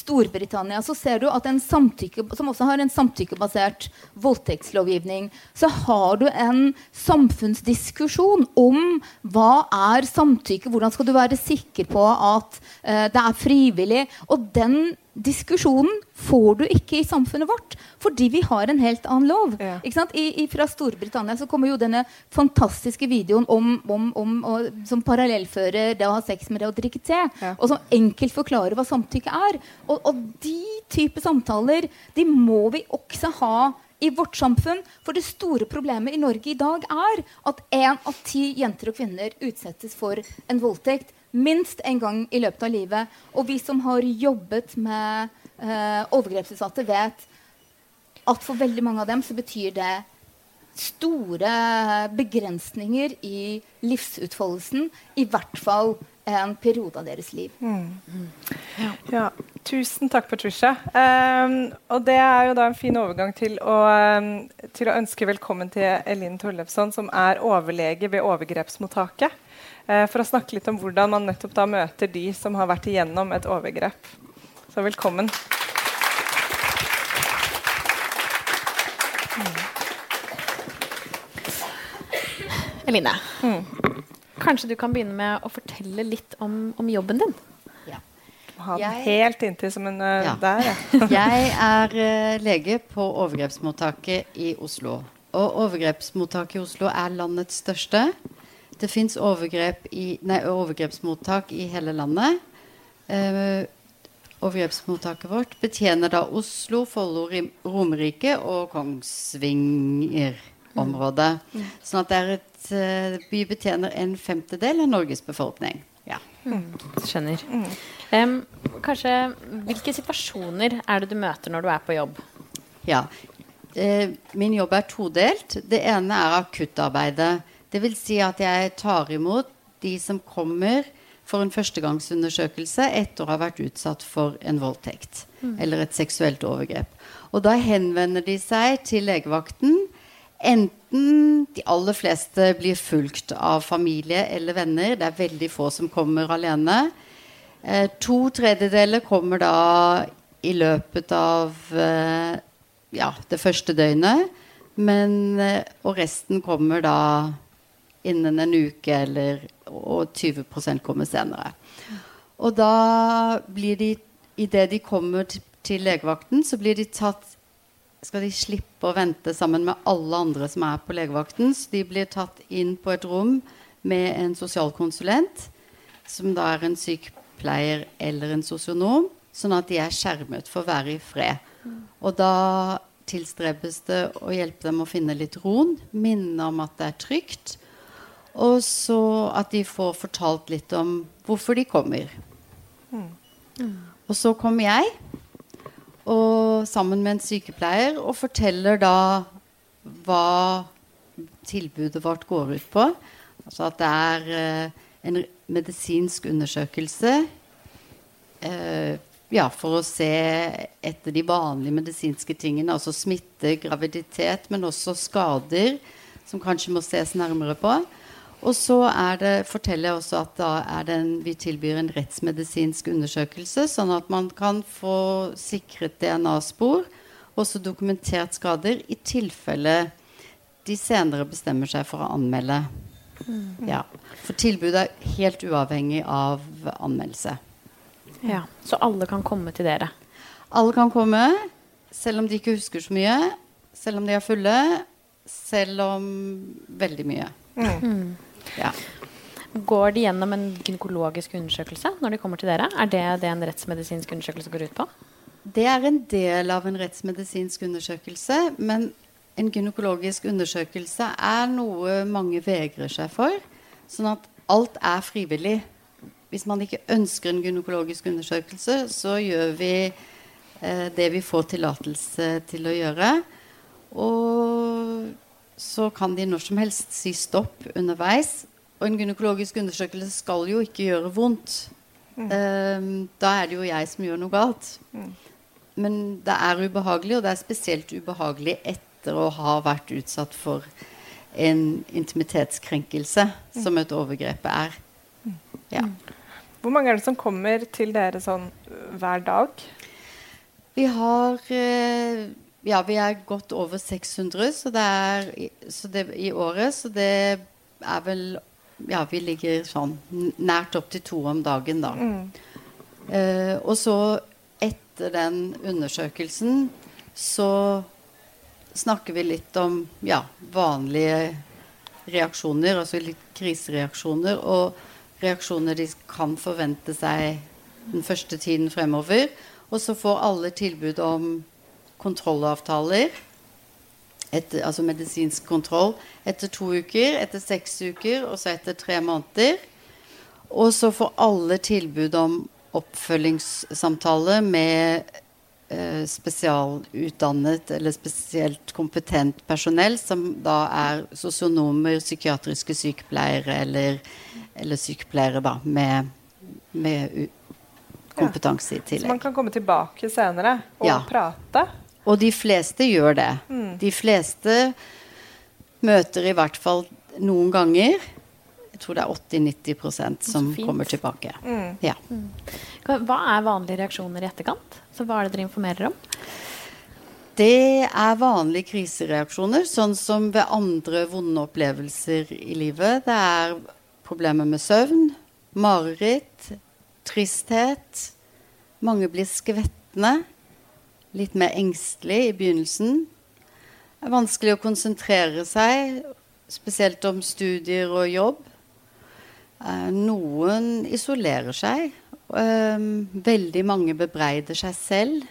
D: Storbritannia, så ser du at en samtykke, som også har en samtykkebasert voldtektslovgivning, så har du en samfunnsdiskusjon om hva er samtykke, hvordan skal du være sikker på at uh, det er frivillig. Og den diskusjonen får du ikke i samfunnet vårt fordi vi har en helt annen lov. Ja. I, i, fra Storbritannia så kommer jo denne fantastiske videoen om, om, om og, som parallellfører det å ha sex med det å drikke te. Ja. Og som enkelt forklarer hva samtykke er. Og, og de type samtaler de må vi også ha i vårt samfunn. For det store problemet i Norge i dag er at én av ti jenter og kvinner utsettes for en voldtekt minst en gang i løpet av livet. Og vi som har jobbet med uh, overgrepsutsatte, vet at for veldig mange av dem så betyr det store begrensninger i livsutfoldelsen. I hvert fall en periode av deres liv. Mm.
B: Ja. ja. Tusen takk, Patricia. Um, og det er jo da en fin overgang til å, um, til å ønske velkommen til Elin Torlefsson, som er overlege ved overgrepsmottaket. Eh, for å snakke litt om hvordan man nettopp da møter de som har vært igjennom et overgrep. Så velkommen. Mm.
A: Eline, mm. kanskje du kan begynne med å fortelle litt om, om jobben din?
B: Ha den helt inntil som en eh,
E: ja.
B: der, ja.
E: jeg er uh, lege på overgrepsmottaket i Oslo. Og overgrepsmottaket i Oslo er landets største. Det fins overgrep overgrepsmottak i hele landet. Eh, overgrepsmottaket vårt betjener da Oslo, Follo, Romerike og Kongsvinger-området. Sånn at det er et eh, by betjener en femtedel av Norges befolkning. Ja.
A: Skjønner. Um, kanskje, hvilke situasjoner er det du møter når du er på jobb?
E: Ja. Eh, min jobb er todelt. Det ene er akuttarbeidet. Det vil si at jeg tar imot de som kommer for en førstegangsundersøkelse etter å ha vært utsatt for en voldtekt eller et seksuelt overgrep. Og da henvender de seg til legevakten. Enten de aller fleste blir fulgt av familie eller venner. Det er veldig få som kommer alene. Eh, to tredjedeler kommer da i løpet av eh, ja, det første døgnet. Men, eh, og resten kommer da innen en uke, eller, og 20% kommer senere. Og da blir de, idet de kommer til, legevakten, så blir de tatt skal de slippe å vente sammen med alle andre som er på legevakten. Så de blir tatt inn på et rom med en sosialkonsulent, som da er en sykepleier eller en sosionom, sånn at de er skjermet for å være i fred. Og da tilstrebes det å hjelpe dem å finne litt roen, minne om at det er trygt, og så at de får fortalt litt om hvorfor de kommer. Og så kommer jeg og sammen med en sykepleier og forteller da hva tilbudet vårt går ut på. Altså at det er eh, en medisinsk undersøkelse eh, ja, for å se etter de vanlige medisinske tingene, altså smitte, graviditet, men også skader som kanskje må ses nærmere på. Og så er det, forteller jeg også at er en, vi tilbyr en rettsmedisinsk undersøkelse, sånn at man kan få sikret DNA-spor, også dokumentert skader, i tilfelle de senere bestemmer seg for å anmelde. Ja. For tilbudet er helt uavhengig av anmeldelse.
A: Ja. Så alle kan komme til dere?
E: Alle kan komme, selv om de ikke husker så mye, selv om de er fulle, selv om veldig mye. Ja.
A: Går de gjennom en gynekologisk undersøkelse når de kommer til dere? Er det det en rettsmedisinsk undersøkelse går ut på?
E: Det er en del av en rettsmedisinsk undersøkelse, men en gynekologisk undersøkelse er noe mange vegrer seg for. Sånn at alt er frivillig. Hvis man ikke ønsker en gynekologisk undersøkelse, så gjør vi eh, det vi får tillatelse til å gjøre. Og så kan de når som helst si stopp underveis. Og en gynekologisk undersøkelse skal jo ikke gjøre vondt. Eh, da er det jo jeg som gjør noe galt. Men det er ubehagelig, og det er spesielt ubehagelig etter å ha vært utsatt for en intimitetskrenkelse, som et overgrep er. Ja.
B: Hvor mange er det som kommer til dere sånn øh, hver dag?
E: Vi har eh, Ja, vi er godt over 600 så det er, så det, i året, så det er vel Ja, vi ligger sånn nært opp til to om dagen, da. Eh, og så, etter den undersøkelsen, så snakker vi litt om ja, vanlige reaksjoner, altså litt krisereaksjoner, og reaksjoner de kan forvente seg den første tiden fremover. Og så får alle tilbud om kontrollavtaler, etter, altså medisinsk kontroll, etter to uker, etter seks uker og så etter tre måneder. Og så får alle tilbud om oppfølgingssamtale med eh, spesialutdannet eller spesielt kompetent personell, som da er sosionomer, psykiatriske sykepleiere eller, eller sykepleiere da, med, med kompetanse i tillegg.
B: Så man kan komme tilbake senere og
E: Ja.
B: prate?
E: Og de fleste gjør det. De fleste møter i hvert fall noen ganger. Jeg tror det er 80-90% som kommer tilbake. Ja.
A: Hva hva er vanlige reaksjoner i etterkant? Så hva er det dere informerer om?
E: Det er vanlige krisereaksjoner, sånn som ved andre vonde opplevelser i livet. Det er problemer med søvn, mareritt, tristhet. Mange blir skvettende. Litt mer engstelig i begynnelsen. Det er vanskelig å konsentrere seg, spesielt om studier og jobb. Eh, noen isolerer seg. Eh, veldig mange bebreider seg selv.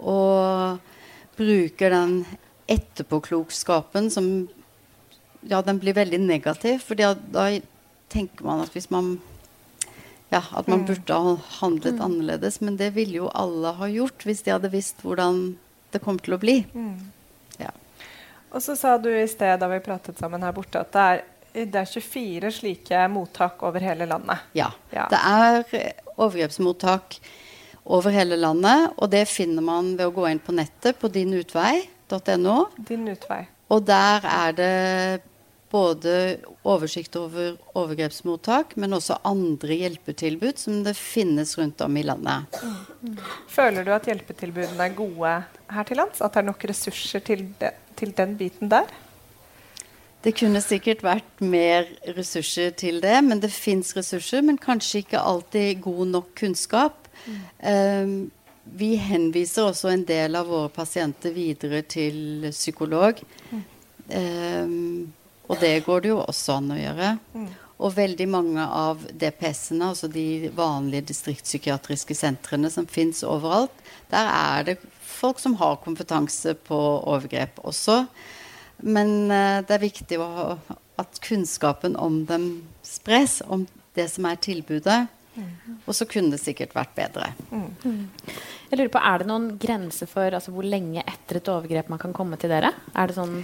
E: Og bruker den etterpåklokskapen som Ja, den blir veldig negativ. For da, tenker man at hvis man ja, at man burde ha handlet mm. annerledes. Men det ville jo alle ha gjort hvis de hadde visst hvordan det kom til å bli. Mm.
B: Ja. Og så sa du i sted da vi pratet sammen her borte, at det er, det er 24 slike mottak over hele landet.
E: Ja. ja. Det er overgrepsmottak over hele landet. Og det finner man ved å gå inn på nettet på dinutvei.no.
B: Din utvei.
E: Og der er det både oversikt over overgrepsmottak, men også andre hjelpetilbud som det finnes rundt om i landet.
B: Mm. Føler du at hjelpetilbudene er gode her til lands? At det er nok ressurser til, de, til den biten der?
E: Det kunne sikkert vært mer ressurser til det, men det fins ressurser. Men kanskje ikke alltid god nok kunnskap. Um, vi henviser også en del av våre pasienter videre til psykolog. Um, og det går det jo også an å gjøre. Og veldig mange av DPS-ene, altså de vanlige distriktspsykiatriske sentrene som fins overalt, der er det folk som har kompetanse på overgrep også. Men uh, det er viktig å, at kunnskapen om dem spres, om det som er tilbudet. Og så kunne det sikkert vært bedre. Mm.
A: Jeg lurer på, Er det noen grenser for altså, hvor lenge etter et overgrep man kan komme til dere? Er det, sånn,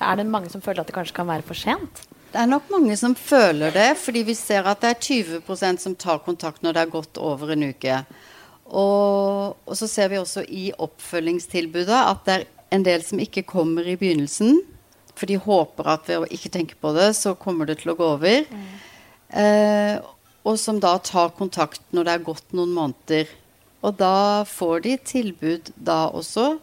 A: er det mange som føler at det kanskje kan være for sent?
E: Det er nok mange som føler det, fordi vi ser at det er 20% som tar kontakt når det er gått over en uke. Og, og, så ser vi også i oppfølgingstilbudet at det er en del som ikke kommer i begynnelsen. For de håper at ved å ikke tenke på det, så kommer det til å gå over. Mm. Eh, og som da tar kontakt når det er gått noen måneder. Og da får de tilbud da også,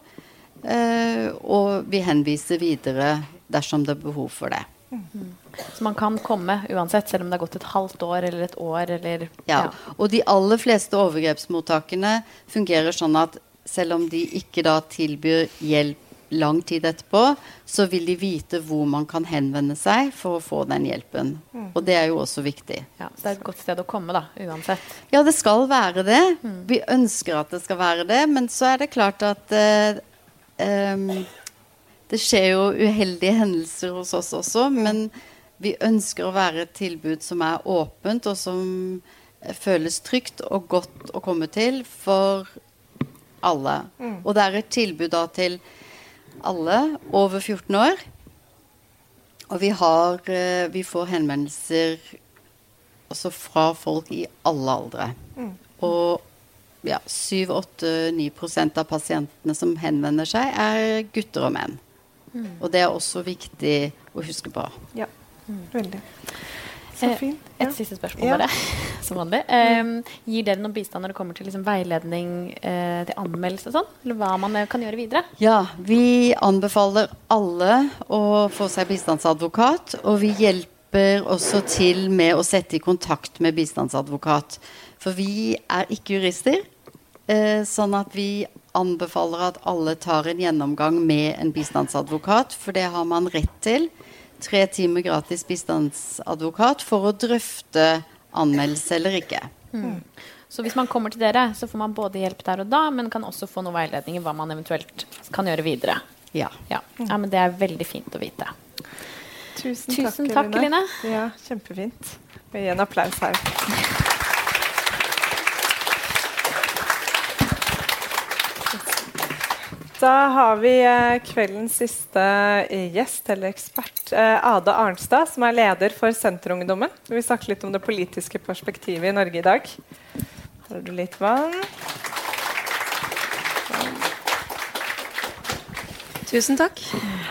E: og vi henviser videre dersom det er behov for det.
A: Mm. Så man kan komme uansett, selv om det har gått et halvt år eller et år? Eller,
E: ja. ja. Og de aller fleste overgrepsmottakene fungerer sånn at selv om de ikke da tilbyr hjelp lang tid etterpå, så vil de vite hvor man kan henvende seg for å få den hjelpen. Mm. Og det er jo også viktig.
A: Ja, Så det er et godt sted å komme, da, uansett?
E: Ja, det skal være det. Mm. Vi ønsker at det skal være det, men så er det klart at uh, um, Det skjer jo uheldige hendelser hos oss også, men vi ønsker å være et tilbud som er åpent, og som føles trygt og godt å komme til for alle. Mm. Og det er et tilbud da til alle over 14 år. Og vi, har, eh, vi får henvendelser også fra folk i alle aldre. Mm. Og ja, 7-8-9 av pasientene som henvender seg, er gutter og menn. Mm. Og det er også viktig å huske på.
B: Ja, mm. veldig.
A: Så eh, fint. Ja. Et siste spørsmål ja. som vanlig. Um, gir dere noen bistand når det kommer til liksom, veiledning uh, til anmeldelse og sånn? Eller hva man kan gjøre videre?
E: Ja, vi anbefaler alle å få seg bistandsadvokat. Og vi hjelper også til med å sette i kontakt med bistandsadvokat. For vi er ikke jurister. Uh, sånn at vi anbefaler at alle tar en gjennomgang med en bistandsadvokat, for det har man rett til tre timer gratis bistandsadvokat for å drøfte anmeldelse eller ikke. Mm.
A: Så hvis man kommer til dere, så får man både hjelp der og da, men kan også få noe veiledning i hva man eventuelt kan gjøre videre.
E: Ja.
A: ja. ja men det er veldig fint å vite.
B: Tusen,
A: Tusen takk, takk Line.
B: Ja, kjempefint. Vi gir en applaus her. Da har vi eh, kveldens siste eh, gjest eller ekspert, eh, Ada Arnstad, som er leder for Senterungdommen. Vi snakker litt om det politiske perspektivet i Norge i dag. Har du litt vann?
F: Tusen takk.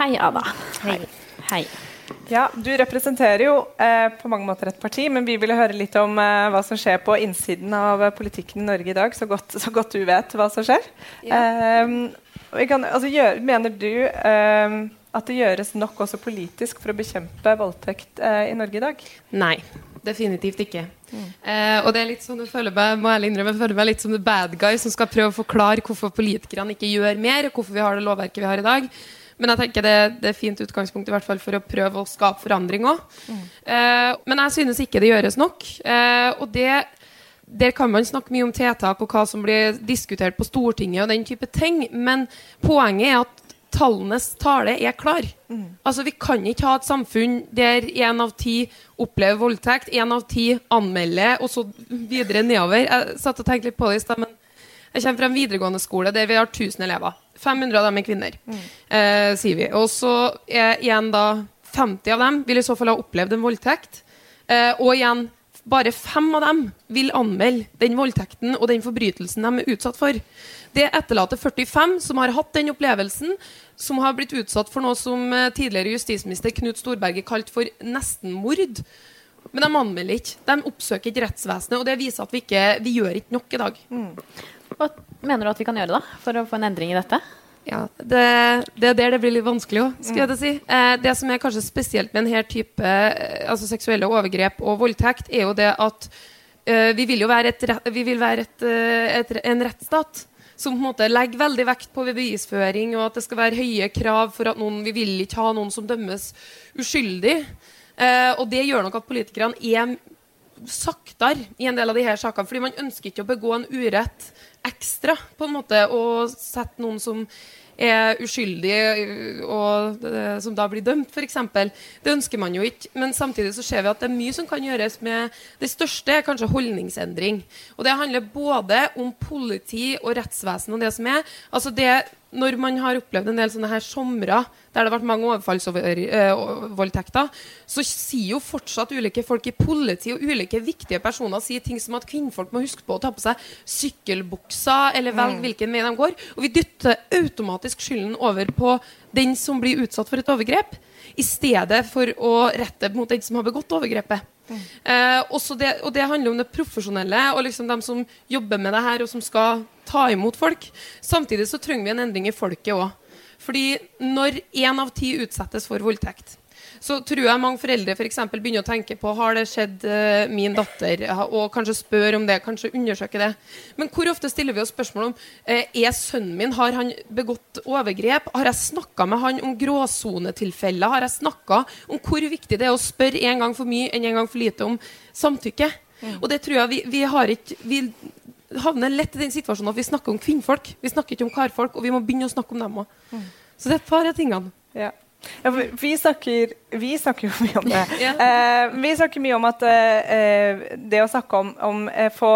A: Hei, Ada.
F: Hei.
A: Hei.
B: Ja, Du representerer jo eh, på mange måter et parti, men vi ville høre litt om eh, hva som skjer på innsiden av politikken i Norge i dag, så godt, så godt du vet hva som skjer. Ja. Eh, kan, altså, gjør, mener du eh, at det gjøres nok også politisk for å bekjempe voldtekt eh, i Norge i dag?
F: Nei. Definitivt ikke. Mm. Eh, og det er litt sånn, jeg føler meg, må jeg innrømme, jeg føler meg litt som the bad guy som skal prøve å forklare hvorfor politikerne ikke gjør mer, og hvorfor vi har det lovverket vi har i dag. Men jeg tenker det, det er fint utgangspunkt i hvert fall for å prøve å skape forandring òg. Mm. Eh, men jeg synes ikke det gjøres nok. Eh, og det, der kan man snakke mye om tiltak og hva som blir diskutert på Stortinget og den type ting. Men poenget er at tallenes tale er klar. Mm. Altså, Vi kan ikke ha et samfunn der én av ti opplever voldtekt, én av ti anmelder, og så videre nedover. Jeg satt og tenkte litt på det i stad, men jeg kommer fra en videregående skole der vi har 1000 elever. 500 av dem er kvinner, mm. eh, sier vi. Og så er igjen da 50 av dem vil i så fall ha opplevd en voldtekt. Eh, og igjen bare fem av dem vil anmelde den voldtekten og den forbrytelsen de er utsatt for. Det etterlater 45 som har hatt den opplevelsen, som har blitt utsatt for noe som eh, tidligere justisminister Knut Storberget kalte for nestenmord. Men de anmelder ikke. De oppsøker ikke rettsvesenet. Og det viser at vi ikke vi gjør ikke nok i dag. Mm.
A: Hva mener du at vi kan gjøre da, for å få en endring i dette?
F: Ja, Det, det er der det blir litt vanskelig òg, skal jeg si. Eh, det som er kanskje spesielt med denne type eh, altså seksuelle overgrep og voldtekt, er jo det at eh, vi vil jo være, et, vi vil være et, eh, et, en rettsstat som på en måte legger veldig vekt på bevisføring, og at det skal være høye krav for at noen Vi vil ikke ha noen som dømmes uskyldig. Eh, og det gjør nok at politikerne er saktere i en del av de her sakene. fordi man ønsker ikke å begå en urett ekstra, på en måte, og sette noen som er uskyldig og uh, som da blir dømt, f.eks. Det ønsker man jo ikke. Men samtidig så ser vi at det er mye som kan gjøres med Det største er kanskje holdningsendring. Og det handler både om politi og rettsvesen og det som er. Altså det når man har opplevd en del sånne her somre der det har vært mange overfallsvoldtekter, eh, så sier jo fortsatt ulike folk i politi og ulike viktige personer sier ting som at kvinnfolk må huske på å ta på seg sykkelbukser eller velge mm. hvilken vei de går. Og vi dytter automatisk skylden over på den som blir utsatt for et overgrep, i stedet for å rette mot den som har begått overgrepet. Mm. Eh, det, og det handler om det profesjonelle og liksom dem som jobber med det her, og som skal ta imot folk. Samtidig så trenger vi en endring i folket òg. Fordi når én av ti utsettes for voldtekt, så tror jeg mange foreldre for eksempel, begynner å tenke på har det skjedd uh, min datter, og kanskje spør om det, kanskje undersøke det. Men hvor ofte stiller vi oss spørsmål om uh, er sønnen min, har han begått overgrep? Har jeg snakka med han om gråsonetilfeller? Har jeg snakka om hvor viktig det er å spørre en gang for mye enn en gang for lite om samtykke? Mm. Og det tror jeg vi, vi har ikke vi, havner lett i den situasjonen at vi snakker om kvinnfolk. Vi snakker ikke om karfolk, og vi må begynne å snakke om dem òg. Mm. Så det er et par av tingene.
B: Ja. Ja, vi, snakker, vi, snakker, jo mye om det. ja. eh, vi snakker mye om at eh, det å snakke om, om eh, få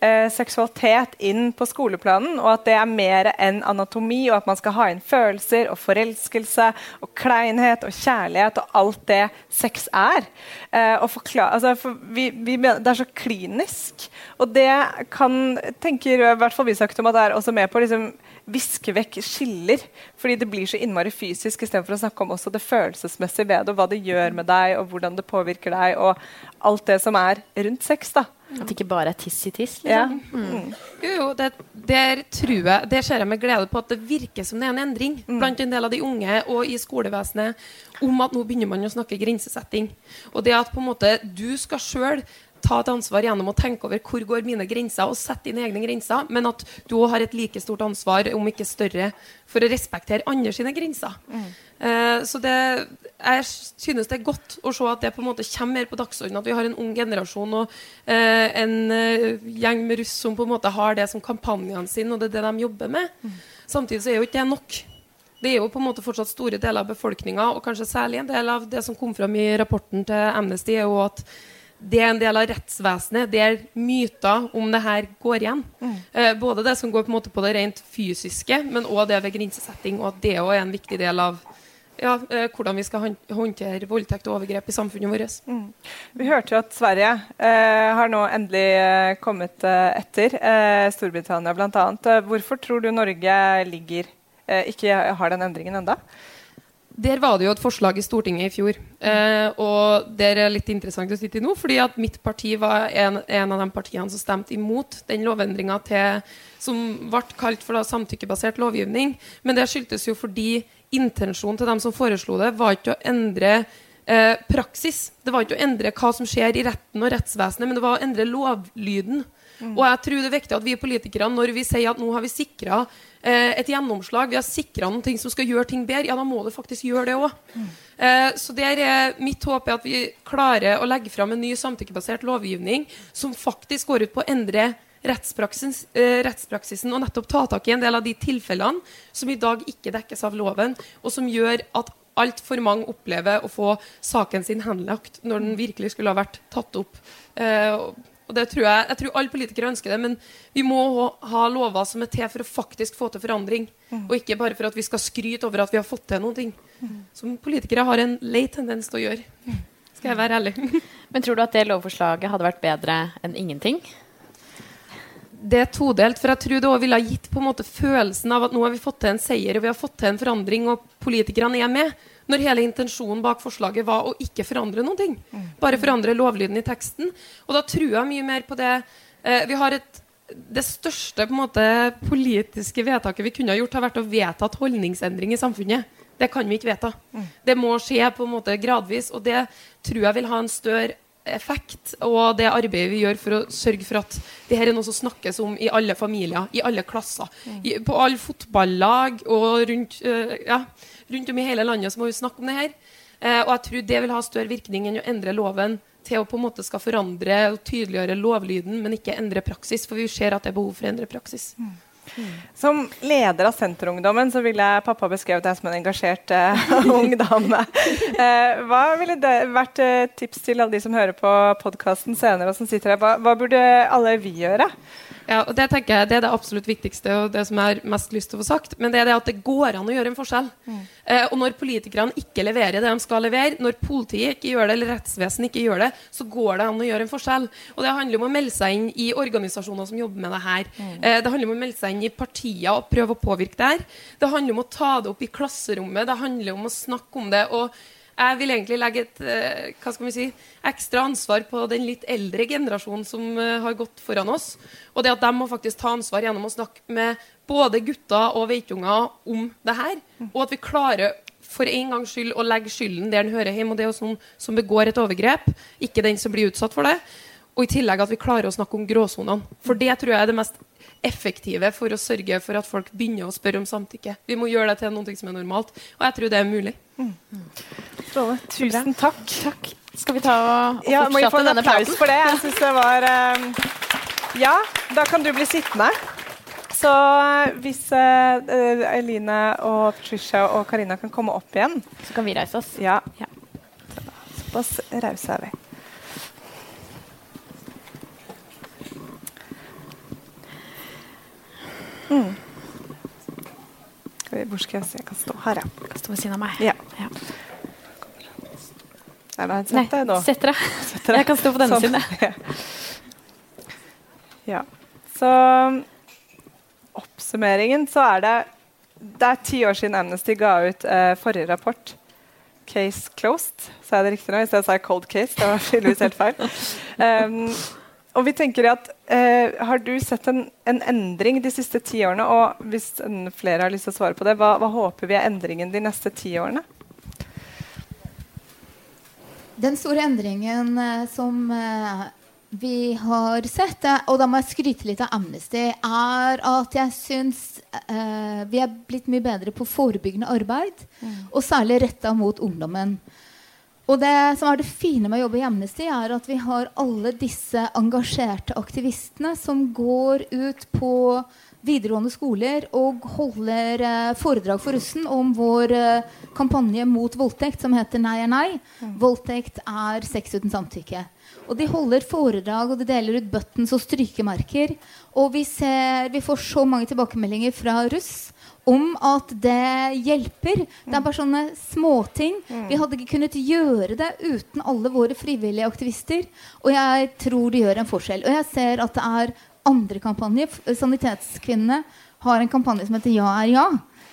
B: eh, seksualitet inn på skoleplanen, og at det er mer enn anatomi, og at man skal ha inn følelser og forelskelse og kleinhet og kjærlighet og alt det sex er. Eh, altså, for vi, vi, det er så klinisk. Og det kan, tenker i hvert fall vi sagt om at det er også med på liksom, viske vekk skiller. Fordi det blir så innmari fysisk istedenfor å snakke om også det følelsesmessige ved det, og hva det gjør med deg, og hvordan det påvirker deg, og alt det som er rundt sex. da.
A: At det ikke bare er tiss i tiss? Liksom. Ja.
F: Mm. Jo, jo, det, der tror jeg, det ser jeg med glede på at det virker som det er en endring mm. blant en del av de unge og i skolevesenet om at nå begynner man å snakke grensesetting. Og det at på en måte du skal sjøl ta et ansvar gjennom å tenke over hvor går mine grenser, og sette dine egne grenser, men at du òg har et like stort ansvar, om ikke større, for å respektere andre sine grenser. Mm. Eh, så det, jeg synes det er godt å se at det på en måte kommer mer på dagsordenen. At vi har en ung generasjon og eh, en uh, gjeng med russ som på en måte har det som kampanjene sine, og det er det de jobber med. Mm. Samtidig så er jo ikke det nok. Det er jo på en måte fortsatt store deler av befolkninga, og kanskje særlig en del av det som kom fram i rapporten til Amnesty, er jo at det er en del av rettsvesenet der myter om det her går igjen. Mm. Eh, både det som går på, på det rent fysiske, men òg det ved grensesetting. Og at det òg er en viktig del av ja, eh, hvordan vi skal håndtere voldtekt og overgrep i samfunnet vårt. Mm.
B: Vi hørte jo at Sverige eh, har nå endelig eh, kommet eh, etter. Eh, Storbritannia bl.a. hvorfor tror du Norge ligger, ikke har den endringen enda?
F: Der var det jo et forslag i Stortinget i fjor. Eh, og det er litt interessant å sitte i nå, fordi at mitt parti var en, en av de partiene som stemte imot den lovendringa som ble kalt for da, samtykkebasert lovgivning. Men det skyldtes jo fordi intensjonen til dem som foreslo det, var ikke å endre eh, praksis. Det var ikke å endre hva som skjer i retten og rettsvesenet, men det var å endre lovlyden. Mm. Og jeg tror det er viktig at vi politikere, når vi sier at nå har vi sikra eh, et gjennomslag, vi har sikra ting som skal gjøre ting bedre, ja, da må det faktisk gjøre det òg. Mm. Eh, så der er mitt håp er at vi klarer å legge fram en ny samtykkebasert lovgivning som faktisk går ut på å endre rettspraksis, eh, rettspraksisen og nettopp ta tak i en del av de tilfellene som i dag ikke dekkes av loven, og som gjør at altfor mange opplever å få saken sin henlagt når den virkelig skulle ha vært tatt opp. Eh, og det tror jeg, jeg tror alle politikere ønsker det, men vi må ha lover som er til for å faktisk få til forandring. Mm. Og ikke bare for at vi skal skryte over at vi har fått til noen Mm. Som politikere har en lei tendens til å gjøre. Skal jeg være ærlig.
A: men tror du at det lovforslaget hadde vært bedre enn ingenting?
F: Det er todelt, for jeg tror det òg ville ha gitt på en måte følelsen av at nå har vi fått til en seier og vi har fått til en forandring, og politikerne er med. Når hele intensjonen bak forslaget var å ikke forandre noen ting. Bare forandre lovlyden i teksten. Og da tror jeg mye mer på det eh, Vi har et det største måte, politiske vedtaket vi kunne ha gjort, har vært å vedta et holdningsendring i samfunnet. Det kan vi ikke vedta. Det må skje på en måte gradvis. Og det tror jeg vil ha en større effekt. Og det arbeidet vi gjør for å sørge for at det her er noe som snakkes om i alle familier, i alle klasser. I, på alle fotballag og rundt uh, ja, rundt om i hele landet som må vi snakke om det her. Eh, og jeg tror det vil ha større virkning enn å endre loven til å på en måte skal forandre og tydeliggjøre lovlyden, men ikke endre praksis. For vi ser at det er behov for å endre praksis. Mm.
B: Som leder av Senterungdommen så ville pappa beskrevet deg som en engasjert uh, ung dame. Uh, hva ville det vært uh, tips til alle de som hører på podkasten senere, og som sitter her? Hva, hva burde alle vi gjøre?
F: Ja, og Det tenker jeg, det er det absolutt viktigste og det som jeg har mest lyst til å få sagt. Men det er det at det går an å gjøre en forskjell. Mm. Eh, og når politikerne ikke leverer det de skal levere, når politiet ikke gjør det, eller rettsvesenet ikke gjør det, så går det an å gjøre en forskjell. Og det handler om å melde seg inn i organisasjoner som jobber med det her. Mm. Eh, det handler om å melde seg inn i partier og prøve å påvirke det her. Det handler om å ta det opp i klasserommet. Det handler om å snakke om det. og jeg vil egentlig legge et eh, hva skal vi si, ekstra ansvar på den litt eldre generasjonen som eh, har gått foran oss. Og det at de må faktisk ta ansvar gjennom å snakke med både gutter og veitunger om det her. Og at vi klarer for en gangs skyld å legge skylden der den hører hjemme. Og det er jo noen som begår et overgrep, ikke den som blir utsatt for det. Og i tillegg at vi klarer å snakke om gråsonene. For det tror jeg er det mest effektive for å sørge for at folk begynner å spørre om samtykke. Vi må gjøre det til noe som er normalt. Og jeg tror det er mulig. Mm.
B: Tusen takk.
A: takk. Skal vi ta og,
B: ja, fortsette denne pausen? for det? Jeg syns det var um, Ja, da kan du bli sittende. Så hvis uh, Eline og Patricia og Karina kan komme opp igjen
A: Så kan vi reise oss.
B: Ja. ja. Såpass rause er vi. Mm. Hvor skal jeg se? Jeg kan stå her, ja.
A: Jeg kan stå ved siden av meg.
B: Ja. ja. Nei, det sett deg nå.
A: Sett deg. Jeg kan stå på denne sånn. siden.
B: ja. Så oppsummeringen så er det Det er ti år siden Amnesty ga ut eh, forrige rapport. Case closed. Sa jeg det riktig nå? I stedet sa cold case. Det var tydeligvis helt feil. Um, og vi tenker at eh, Har du sett en, en, endring de siste ti årene? Og hvis flere har lyst til å svare på det, hva, hva håper vi er endringen de neste ti årene?
D: Den store endringen eh, som eh, vi har sett, eh, og da må jeg skryte litt av Amnesty, er at jeg syns eh, vi er blitt mye bedre på forebyggende arbeid. Mm. Og særlig retta mot ungdommen. Og det som er det fine med å jobbe i Amnesty, er at vi har alle disse engasjerte aktivistene som går ut på videregående skoler og holder eh, foredrag for russen om vår eh, kampanje mot voldtekt som heter Nei er nei. Mm. Voldtekt er sex uten samtykke. Og de holder foredrag og de deler ut buttons og strykemerker. Og vi, ser, vi får så mange tilbakemeldinger fra russ om at det hjelper. Det er bare sånne småting. Mm. Vi hadde ikke kunnet gjøre det uten alle våre frivillige aktivister. Og jeg tror det gjør en forskjell. Og jeg ser at det er andre kampanjer. Sanitetskvinnene har en kampanje som heter Ja er ja.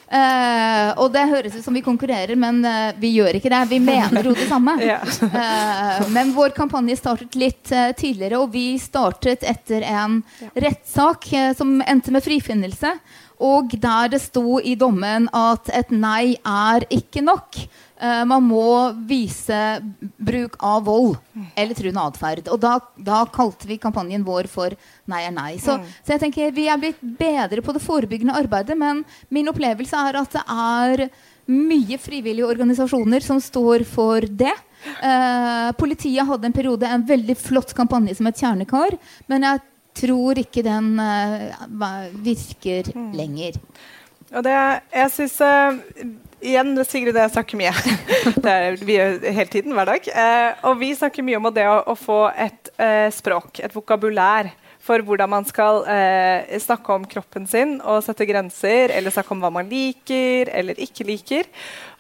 D: Uh, og det høres ut som vi konkurrerer, men uh, vi gjør ikke det. Vi mener jo det samme. Eh, men vår kampanje startet litt tidligere, og vi startet etter en rettssak som endte med frifinnelse. Og der det sto i dommen at et nei er ikke nok. Eh, man må vise bruk av vold eller truende atferd. Og da, da kalte vi kampanjen vår for Nei er nei. Så, så jeg tenker vi er blitt bedre på det forebyggende arbeidet, men min opplevelse er at det er mye frivillige organisasjoner som står for det. Eh, politiet hadde en periode en veldig flott kampanje som het Kjernekar, men jeg tror ikke den eh, virker lenger.
B: Og det, jeg syns Igjen, Sigrid og jeg snakker mye. det er, vi hele tiden, hver dag. Uh, og vi snakker mye om det å, å få et uh, språk, et vokabulær, for hvordan man skal eh, snakke om kroppen sin og sette grenser, eller snakke om hva man liker eller ikke liker.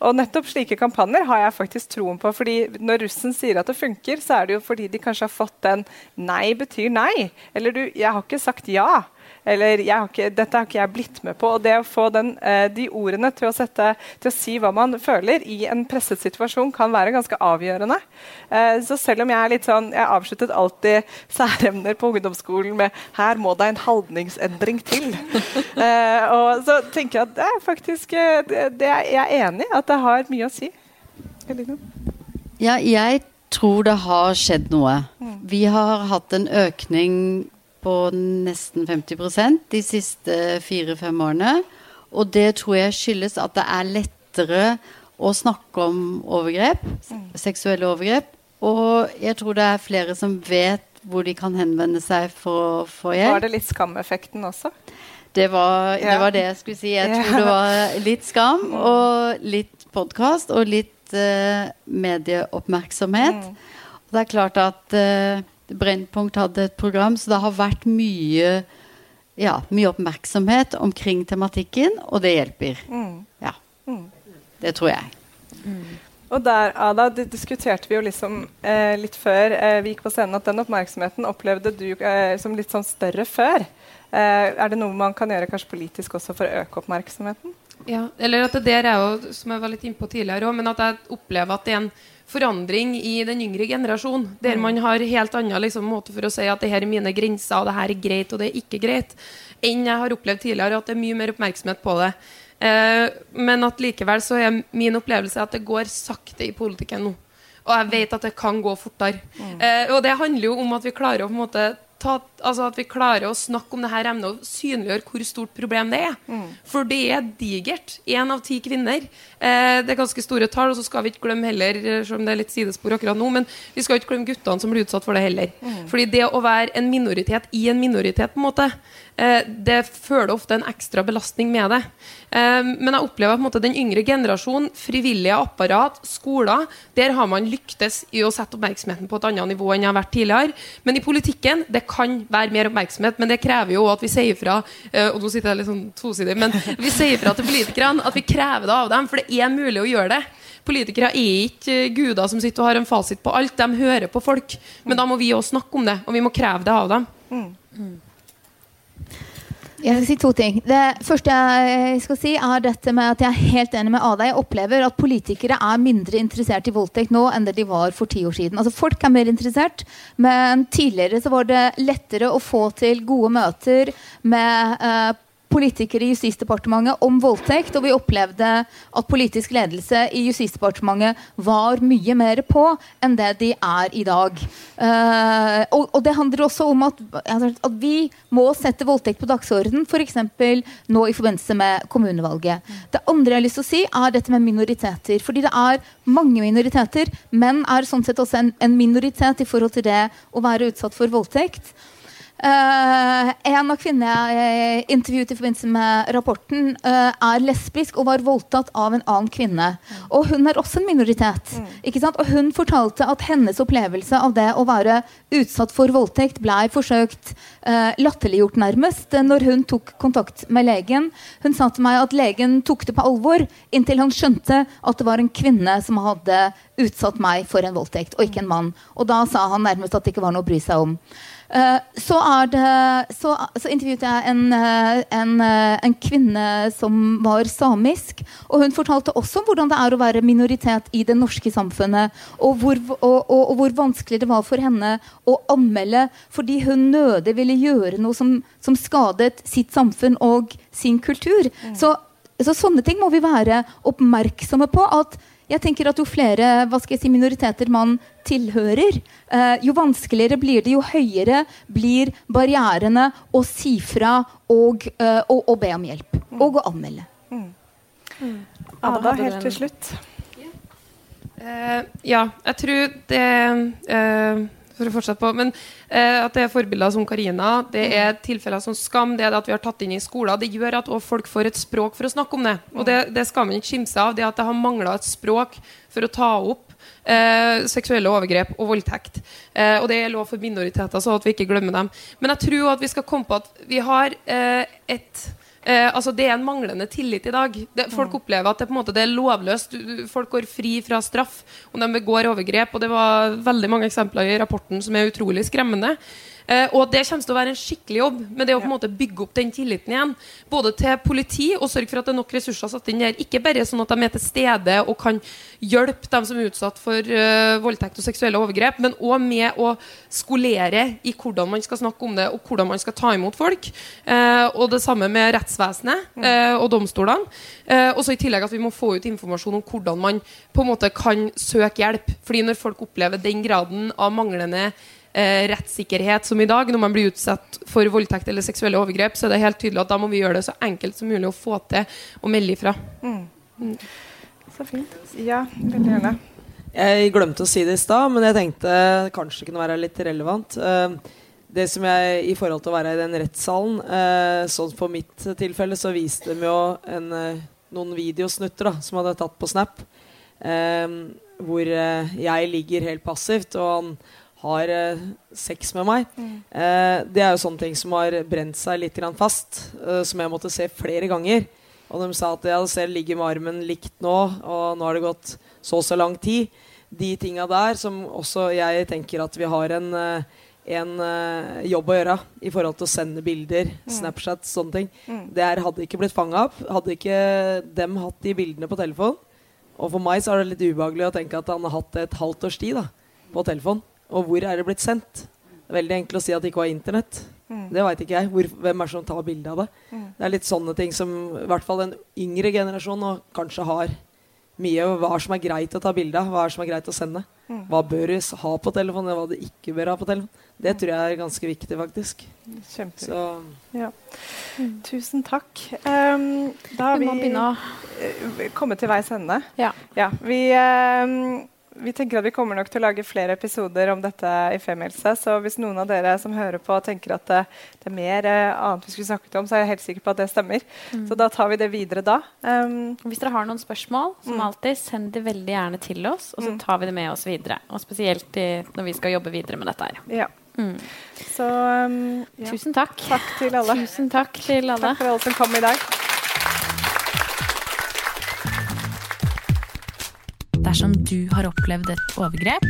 B: Og nettopp slike kampanjer har jeg faktisk troen på. fordi når russen sier at det funker, så er det jo fordi de kanskje har fått den 'nei betyr nei'. Eller du 'jeg har ikke sagt ja'. Eller jeg har ikke, 'dette har ikke jeg blitt med på'. Og det å få den, eh, de ordene til å, sette, til å si hva man føler i en presset situasjon, kan være ganske avgjørende. Eh, så selv om jeg er litt sånn Jeg avsluttet alltid særemner på ungdomsskolen med 'her må det en handlingsendring til'. eh, og så tenker jeg at det er faktisk det, det er, Jeg er enig i at det har mye å si. Eline?
E: Ja, jeg tror det har skjedd noe. Vi har hatt en økning på nesten 50 de siste fire-fem årene. Og det tror jeg skyldes at det er lettere å snakke om overgrep, seksuelle overgrep. Og jeg tror det er flere som vet hvor de kan henvende seg for å få hjelp.
B: Var det litt skameffekten også?
E: Det var,
B: Ja.
E: det var det jeg skulle si. Jeg tror det var litt skam og litt podkast og litt uh, medieoppmerksomhet. Og det er klart at eh, Brennpunkt hadde et program, så det har vært mye, ja, mye oppmerksomhet omkring tematikken, og det hjelper.
B: Mm.
E: Ja. Det tror jeg.
B: Og der, Ada, det diskuterte vi jo liksom eh, litt før eh, vi gikk på scenen, at den oppmerksomheten opplevde du eh, som litt sånn større før. Eh, er det noe man kan gjøre kanskje politisk også for å øke oppmerksomheten?
F: Ja, eller at det der er jo, som jeg var litt innpå tidligere òg, men at jeg opplever at det er en forandring i den yngre generasjon, der man har helt annen liksom, måte for å si at det her er mine grenser, og det her er greit, og det er ikke greit, enn jeg har opplevd tidligere, at det er mye mer oppmerksomhet på det. Eh, men at likevel så er min opplevelse at det går sakte i politikken nå. Og jeg vet at det kan gå fortere. Eh, og det handler jo om at vi klarer å på en måte ta, altså at vi klarer å snakke om det her emnet og synliggjøre hvor stort problem det er. For det er digert. Én av ti kvinner. Eh, det er ganske store tall. Og så skal vi ikke glemme heller, eh, selv om det er litt sidespor akkurat nå, men vi skal ikke glemme guttene som blir utsatt for det heller. Fordi det å være en minoritet i en minoritet, på en måte, eh, det føler ofte en ekstra belastning med det. Eh, men jeg opplever at på en måte, den yngre generasjon, frivillige apparat, skoler, der har man lyktes i å sette oppmerksomheten på et annet nivå enn jeg har vært tidligere. Men i politikken det kan være mer oppmerksomhet, men det krever jo at vi sier fra eh, og nå sitter jeg litt sånn tosidig, men vi sier fra til politikerne at vi krever det av dem, for det er mulig å gjøre det. Politikere er ikke eh, guder som sitter og har en fasit på alt. De hører på folk. Men da må vi òg snakke om det, og vi må kreve det av dem.
D: Jeg skal si to ting. Det første jeg skal si, er dette med at jeg er helt enig med Ada. Jeg opplever at politikere er mindre interessert i voldtekt nå enn det de var for ti år siden. Altså Folk er mer interessert, men tidligere så var det lettere å få til gode møter med eh, politikere i Justisdepartementet om voldtekt, og vi opplevde at politisk ledelse i Justisdepartementet var mye mer på enn det de er i dag. Uh, og, og det handler også om at, at vi må sette voldtekt på dagsorden, f.eks. nå i forbindelse med kommunevalget. Det andre jeg har lyst til å si, er dette med minoriteter. Fordi det er mange minoriteter. Menn er sånn sett også en, en minoritet i forhold til det å være utsatt for voldtekt. Eh, en av kvinnene jeg intervjuet i forbindelse med rapporten, uh, er lesbisk og var voldtatt av en annen kvinne. Og hun er også en minoritet. Ikke sant? Og hun fortalte at hennes opplevelse av det å være utsatt for voldtekt ble forsøkt uh, latterliggjort nærmest når hun tok kontakt med legen. Hun sa til meg at legen tok det på alvor inntil han skjønte at det var en kvinne som hadde utsatt meg for en voldtekt, og ikke en mann. Og da sa han nærmest at det ikke var noe å bry seg om. Eh, så, det, så, så, intervjuet jeg en, eh, en, eh, en, kvinne som var samisk. Og hun fortalte også hvordan det er å være minoritet i det norske samfunnet. Og hvor, og, og, og hvor vanskelig det var for henne å anmelde fordi hun nødig ville gjøre noe som, som skadet sitt samfunn og sin kultur. Mm. Så, så sånne ting må vi være oppmerksomme på. at jeg tenker at Jo flere hva skal jeg si, minoriteter man tilhører, eh, jo vanskeligere blir det, jo høyere blir barrierene å si fra og, eh, og, og be om hjelp. Mm. Og å anmelde. Mm.
B: Mm. Ada, helt til slutt.
F: Uh, ja, jeg tror det uh, for å fortsette på. Men eh, at det er forbilder som Karina, det mm. er tilfeller som Skam, det er det at vi har tatt inn i skolen. Det gjør at folk får et språk for å snakke om det. Og det, det skal man ikke kimse av. Det at det har mangla et språk for å ta opp Eh, seksuelle overgrep og voldtekt. Eh, og det er lov for minoriteter, så at vi ikke glemmer dem. Men jeg tror at vi skal komme på at vi har eh, et Eh, altså Det er en manglende tillit i dag. Det, folk mm. opplever at det, måte, det er lovløst. Folk går fri fra straff om de begår overgrep. Og det var veldig mange eksempler i rapporten som er utrolig skremmende. Eh, og det kommer til å være en skikkelig jobb med det å på en måte bygge opp den tilliten igjen. Både til politi og sørge for at det er nok ressurser satt inn der. Ikke bare sånn at de er til stede og kan hjelpe dem som er utsatt for uh, voldtekt og seksuelle overgrep, men òg med å skolere i hvordan man skal snakke om det, og hvordan man skal ta imot folk. Eh, og det samme med rettsvesenet eh, og domstolene. og så i tillegg at vi må få ut informasjon om hvordan man på en måte kan søke hjelp. Fordi når folk opplever den graden av manglende eh, rettssikkerhet som i dag, når man blir utsatt for voldtekt eller seksuelle overgrep, så er det helt tydelig at da må vi gjøre det så enkelt som mulig å få til å melde ifra. Mm.
B: Mm. Så fint. Ja, veldig gjerne.
C: Jeg glemte å si det i stad, men jeg tenkte kanskje det kunne være litt relevant. Uh, det som jeg, I forhold til å være i den rettssalen uh, Sånn på mitt tilfelle så viste de jo en, noen videosnutter da, som hadde tatt på Snap. hvor jeg ligger helt passivt, og han har eh, sex med meg. Mm. Eh, det er jo sånne ting som har brent seg litt fast, eh, som jeg måtte se flere ganger. Og de sa at jeg selv ligger med armen likt nå, og nå har det gått så og så lang tid. De tinga der som også jeg tenker at vi har en, eh, en uh, jobb å gjøre i forhold til å sende bilder, mm. Snapchat, sånne ting. Mm. Det her hadde ikke blitt fanga opp. Hadde ikke dem hatt de bildene på telefon. Og for meg så er det litt ubehagelig å tenke at han har hatt det et halvt års tid da, på telefon. Og hvor er det blitt sendt? Det er veldig enkelt å si at det ikke var Internett. Mm. Det veit ikke jeg. Hvor, hvem er det som tar bilde av det? Mm. Det er litt sånne ting som i hvert fall en yngre generasjon og kanskje har mye hva som er greit å ta bilde av, hva som er greit å sende. Mm. Hva bør du ha på telefonen, hva du ikke bør ha på telefonen. Det tror jeg er ganske viktig, faktisk.
B: Kjempe. Ja. Tusen takk. Um, da har vi, vi eh, kommet til veis ende. Ja. ja vi um, vi tenker at vi kommer nok til å lage flere episoder om dette i Femihelse. Så hvis noen av dere som hører på, tenker at det, det er mer eh, annet vi skulle snakket om, så er jeg helt sikker på at det stemmer. Mm. Så da tar vi det videre da. Um,
A: hvis dere har noen spørsmål, som mm. alltid, send det veldig gjerne til oss, og så mm. tar vi det med oss videre. Og spesielt i, når vi skal jobbe videre med dette her.
B: Ja. Mm. Så um,
A: ja. Tusen takk.
B: Takk til alle.
A: Tusen takk til alle.
B: Takk for alle som kom i dag.
G: Dersom du har opplevd et overgrep,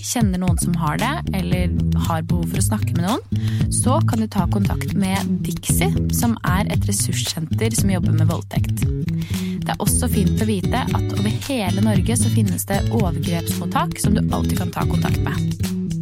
G: kjenner noen som har det, eller har behov for å snakke med noen, så kan du ta kontakt med Dixie, som er et ressurssenter som jobber med voldtekt. Det er også fint å vite at over hele Norge så finnes det overgrepsmottak som du alltid kan ta kontakt med.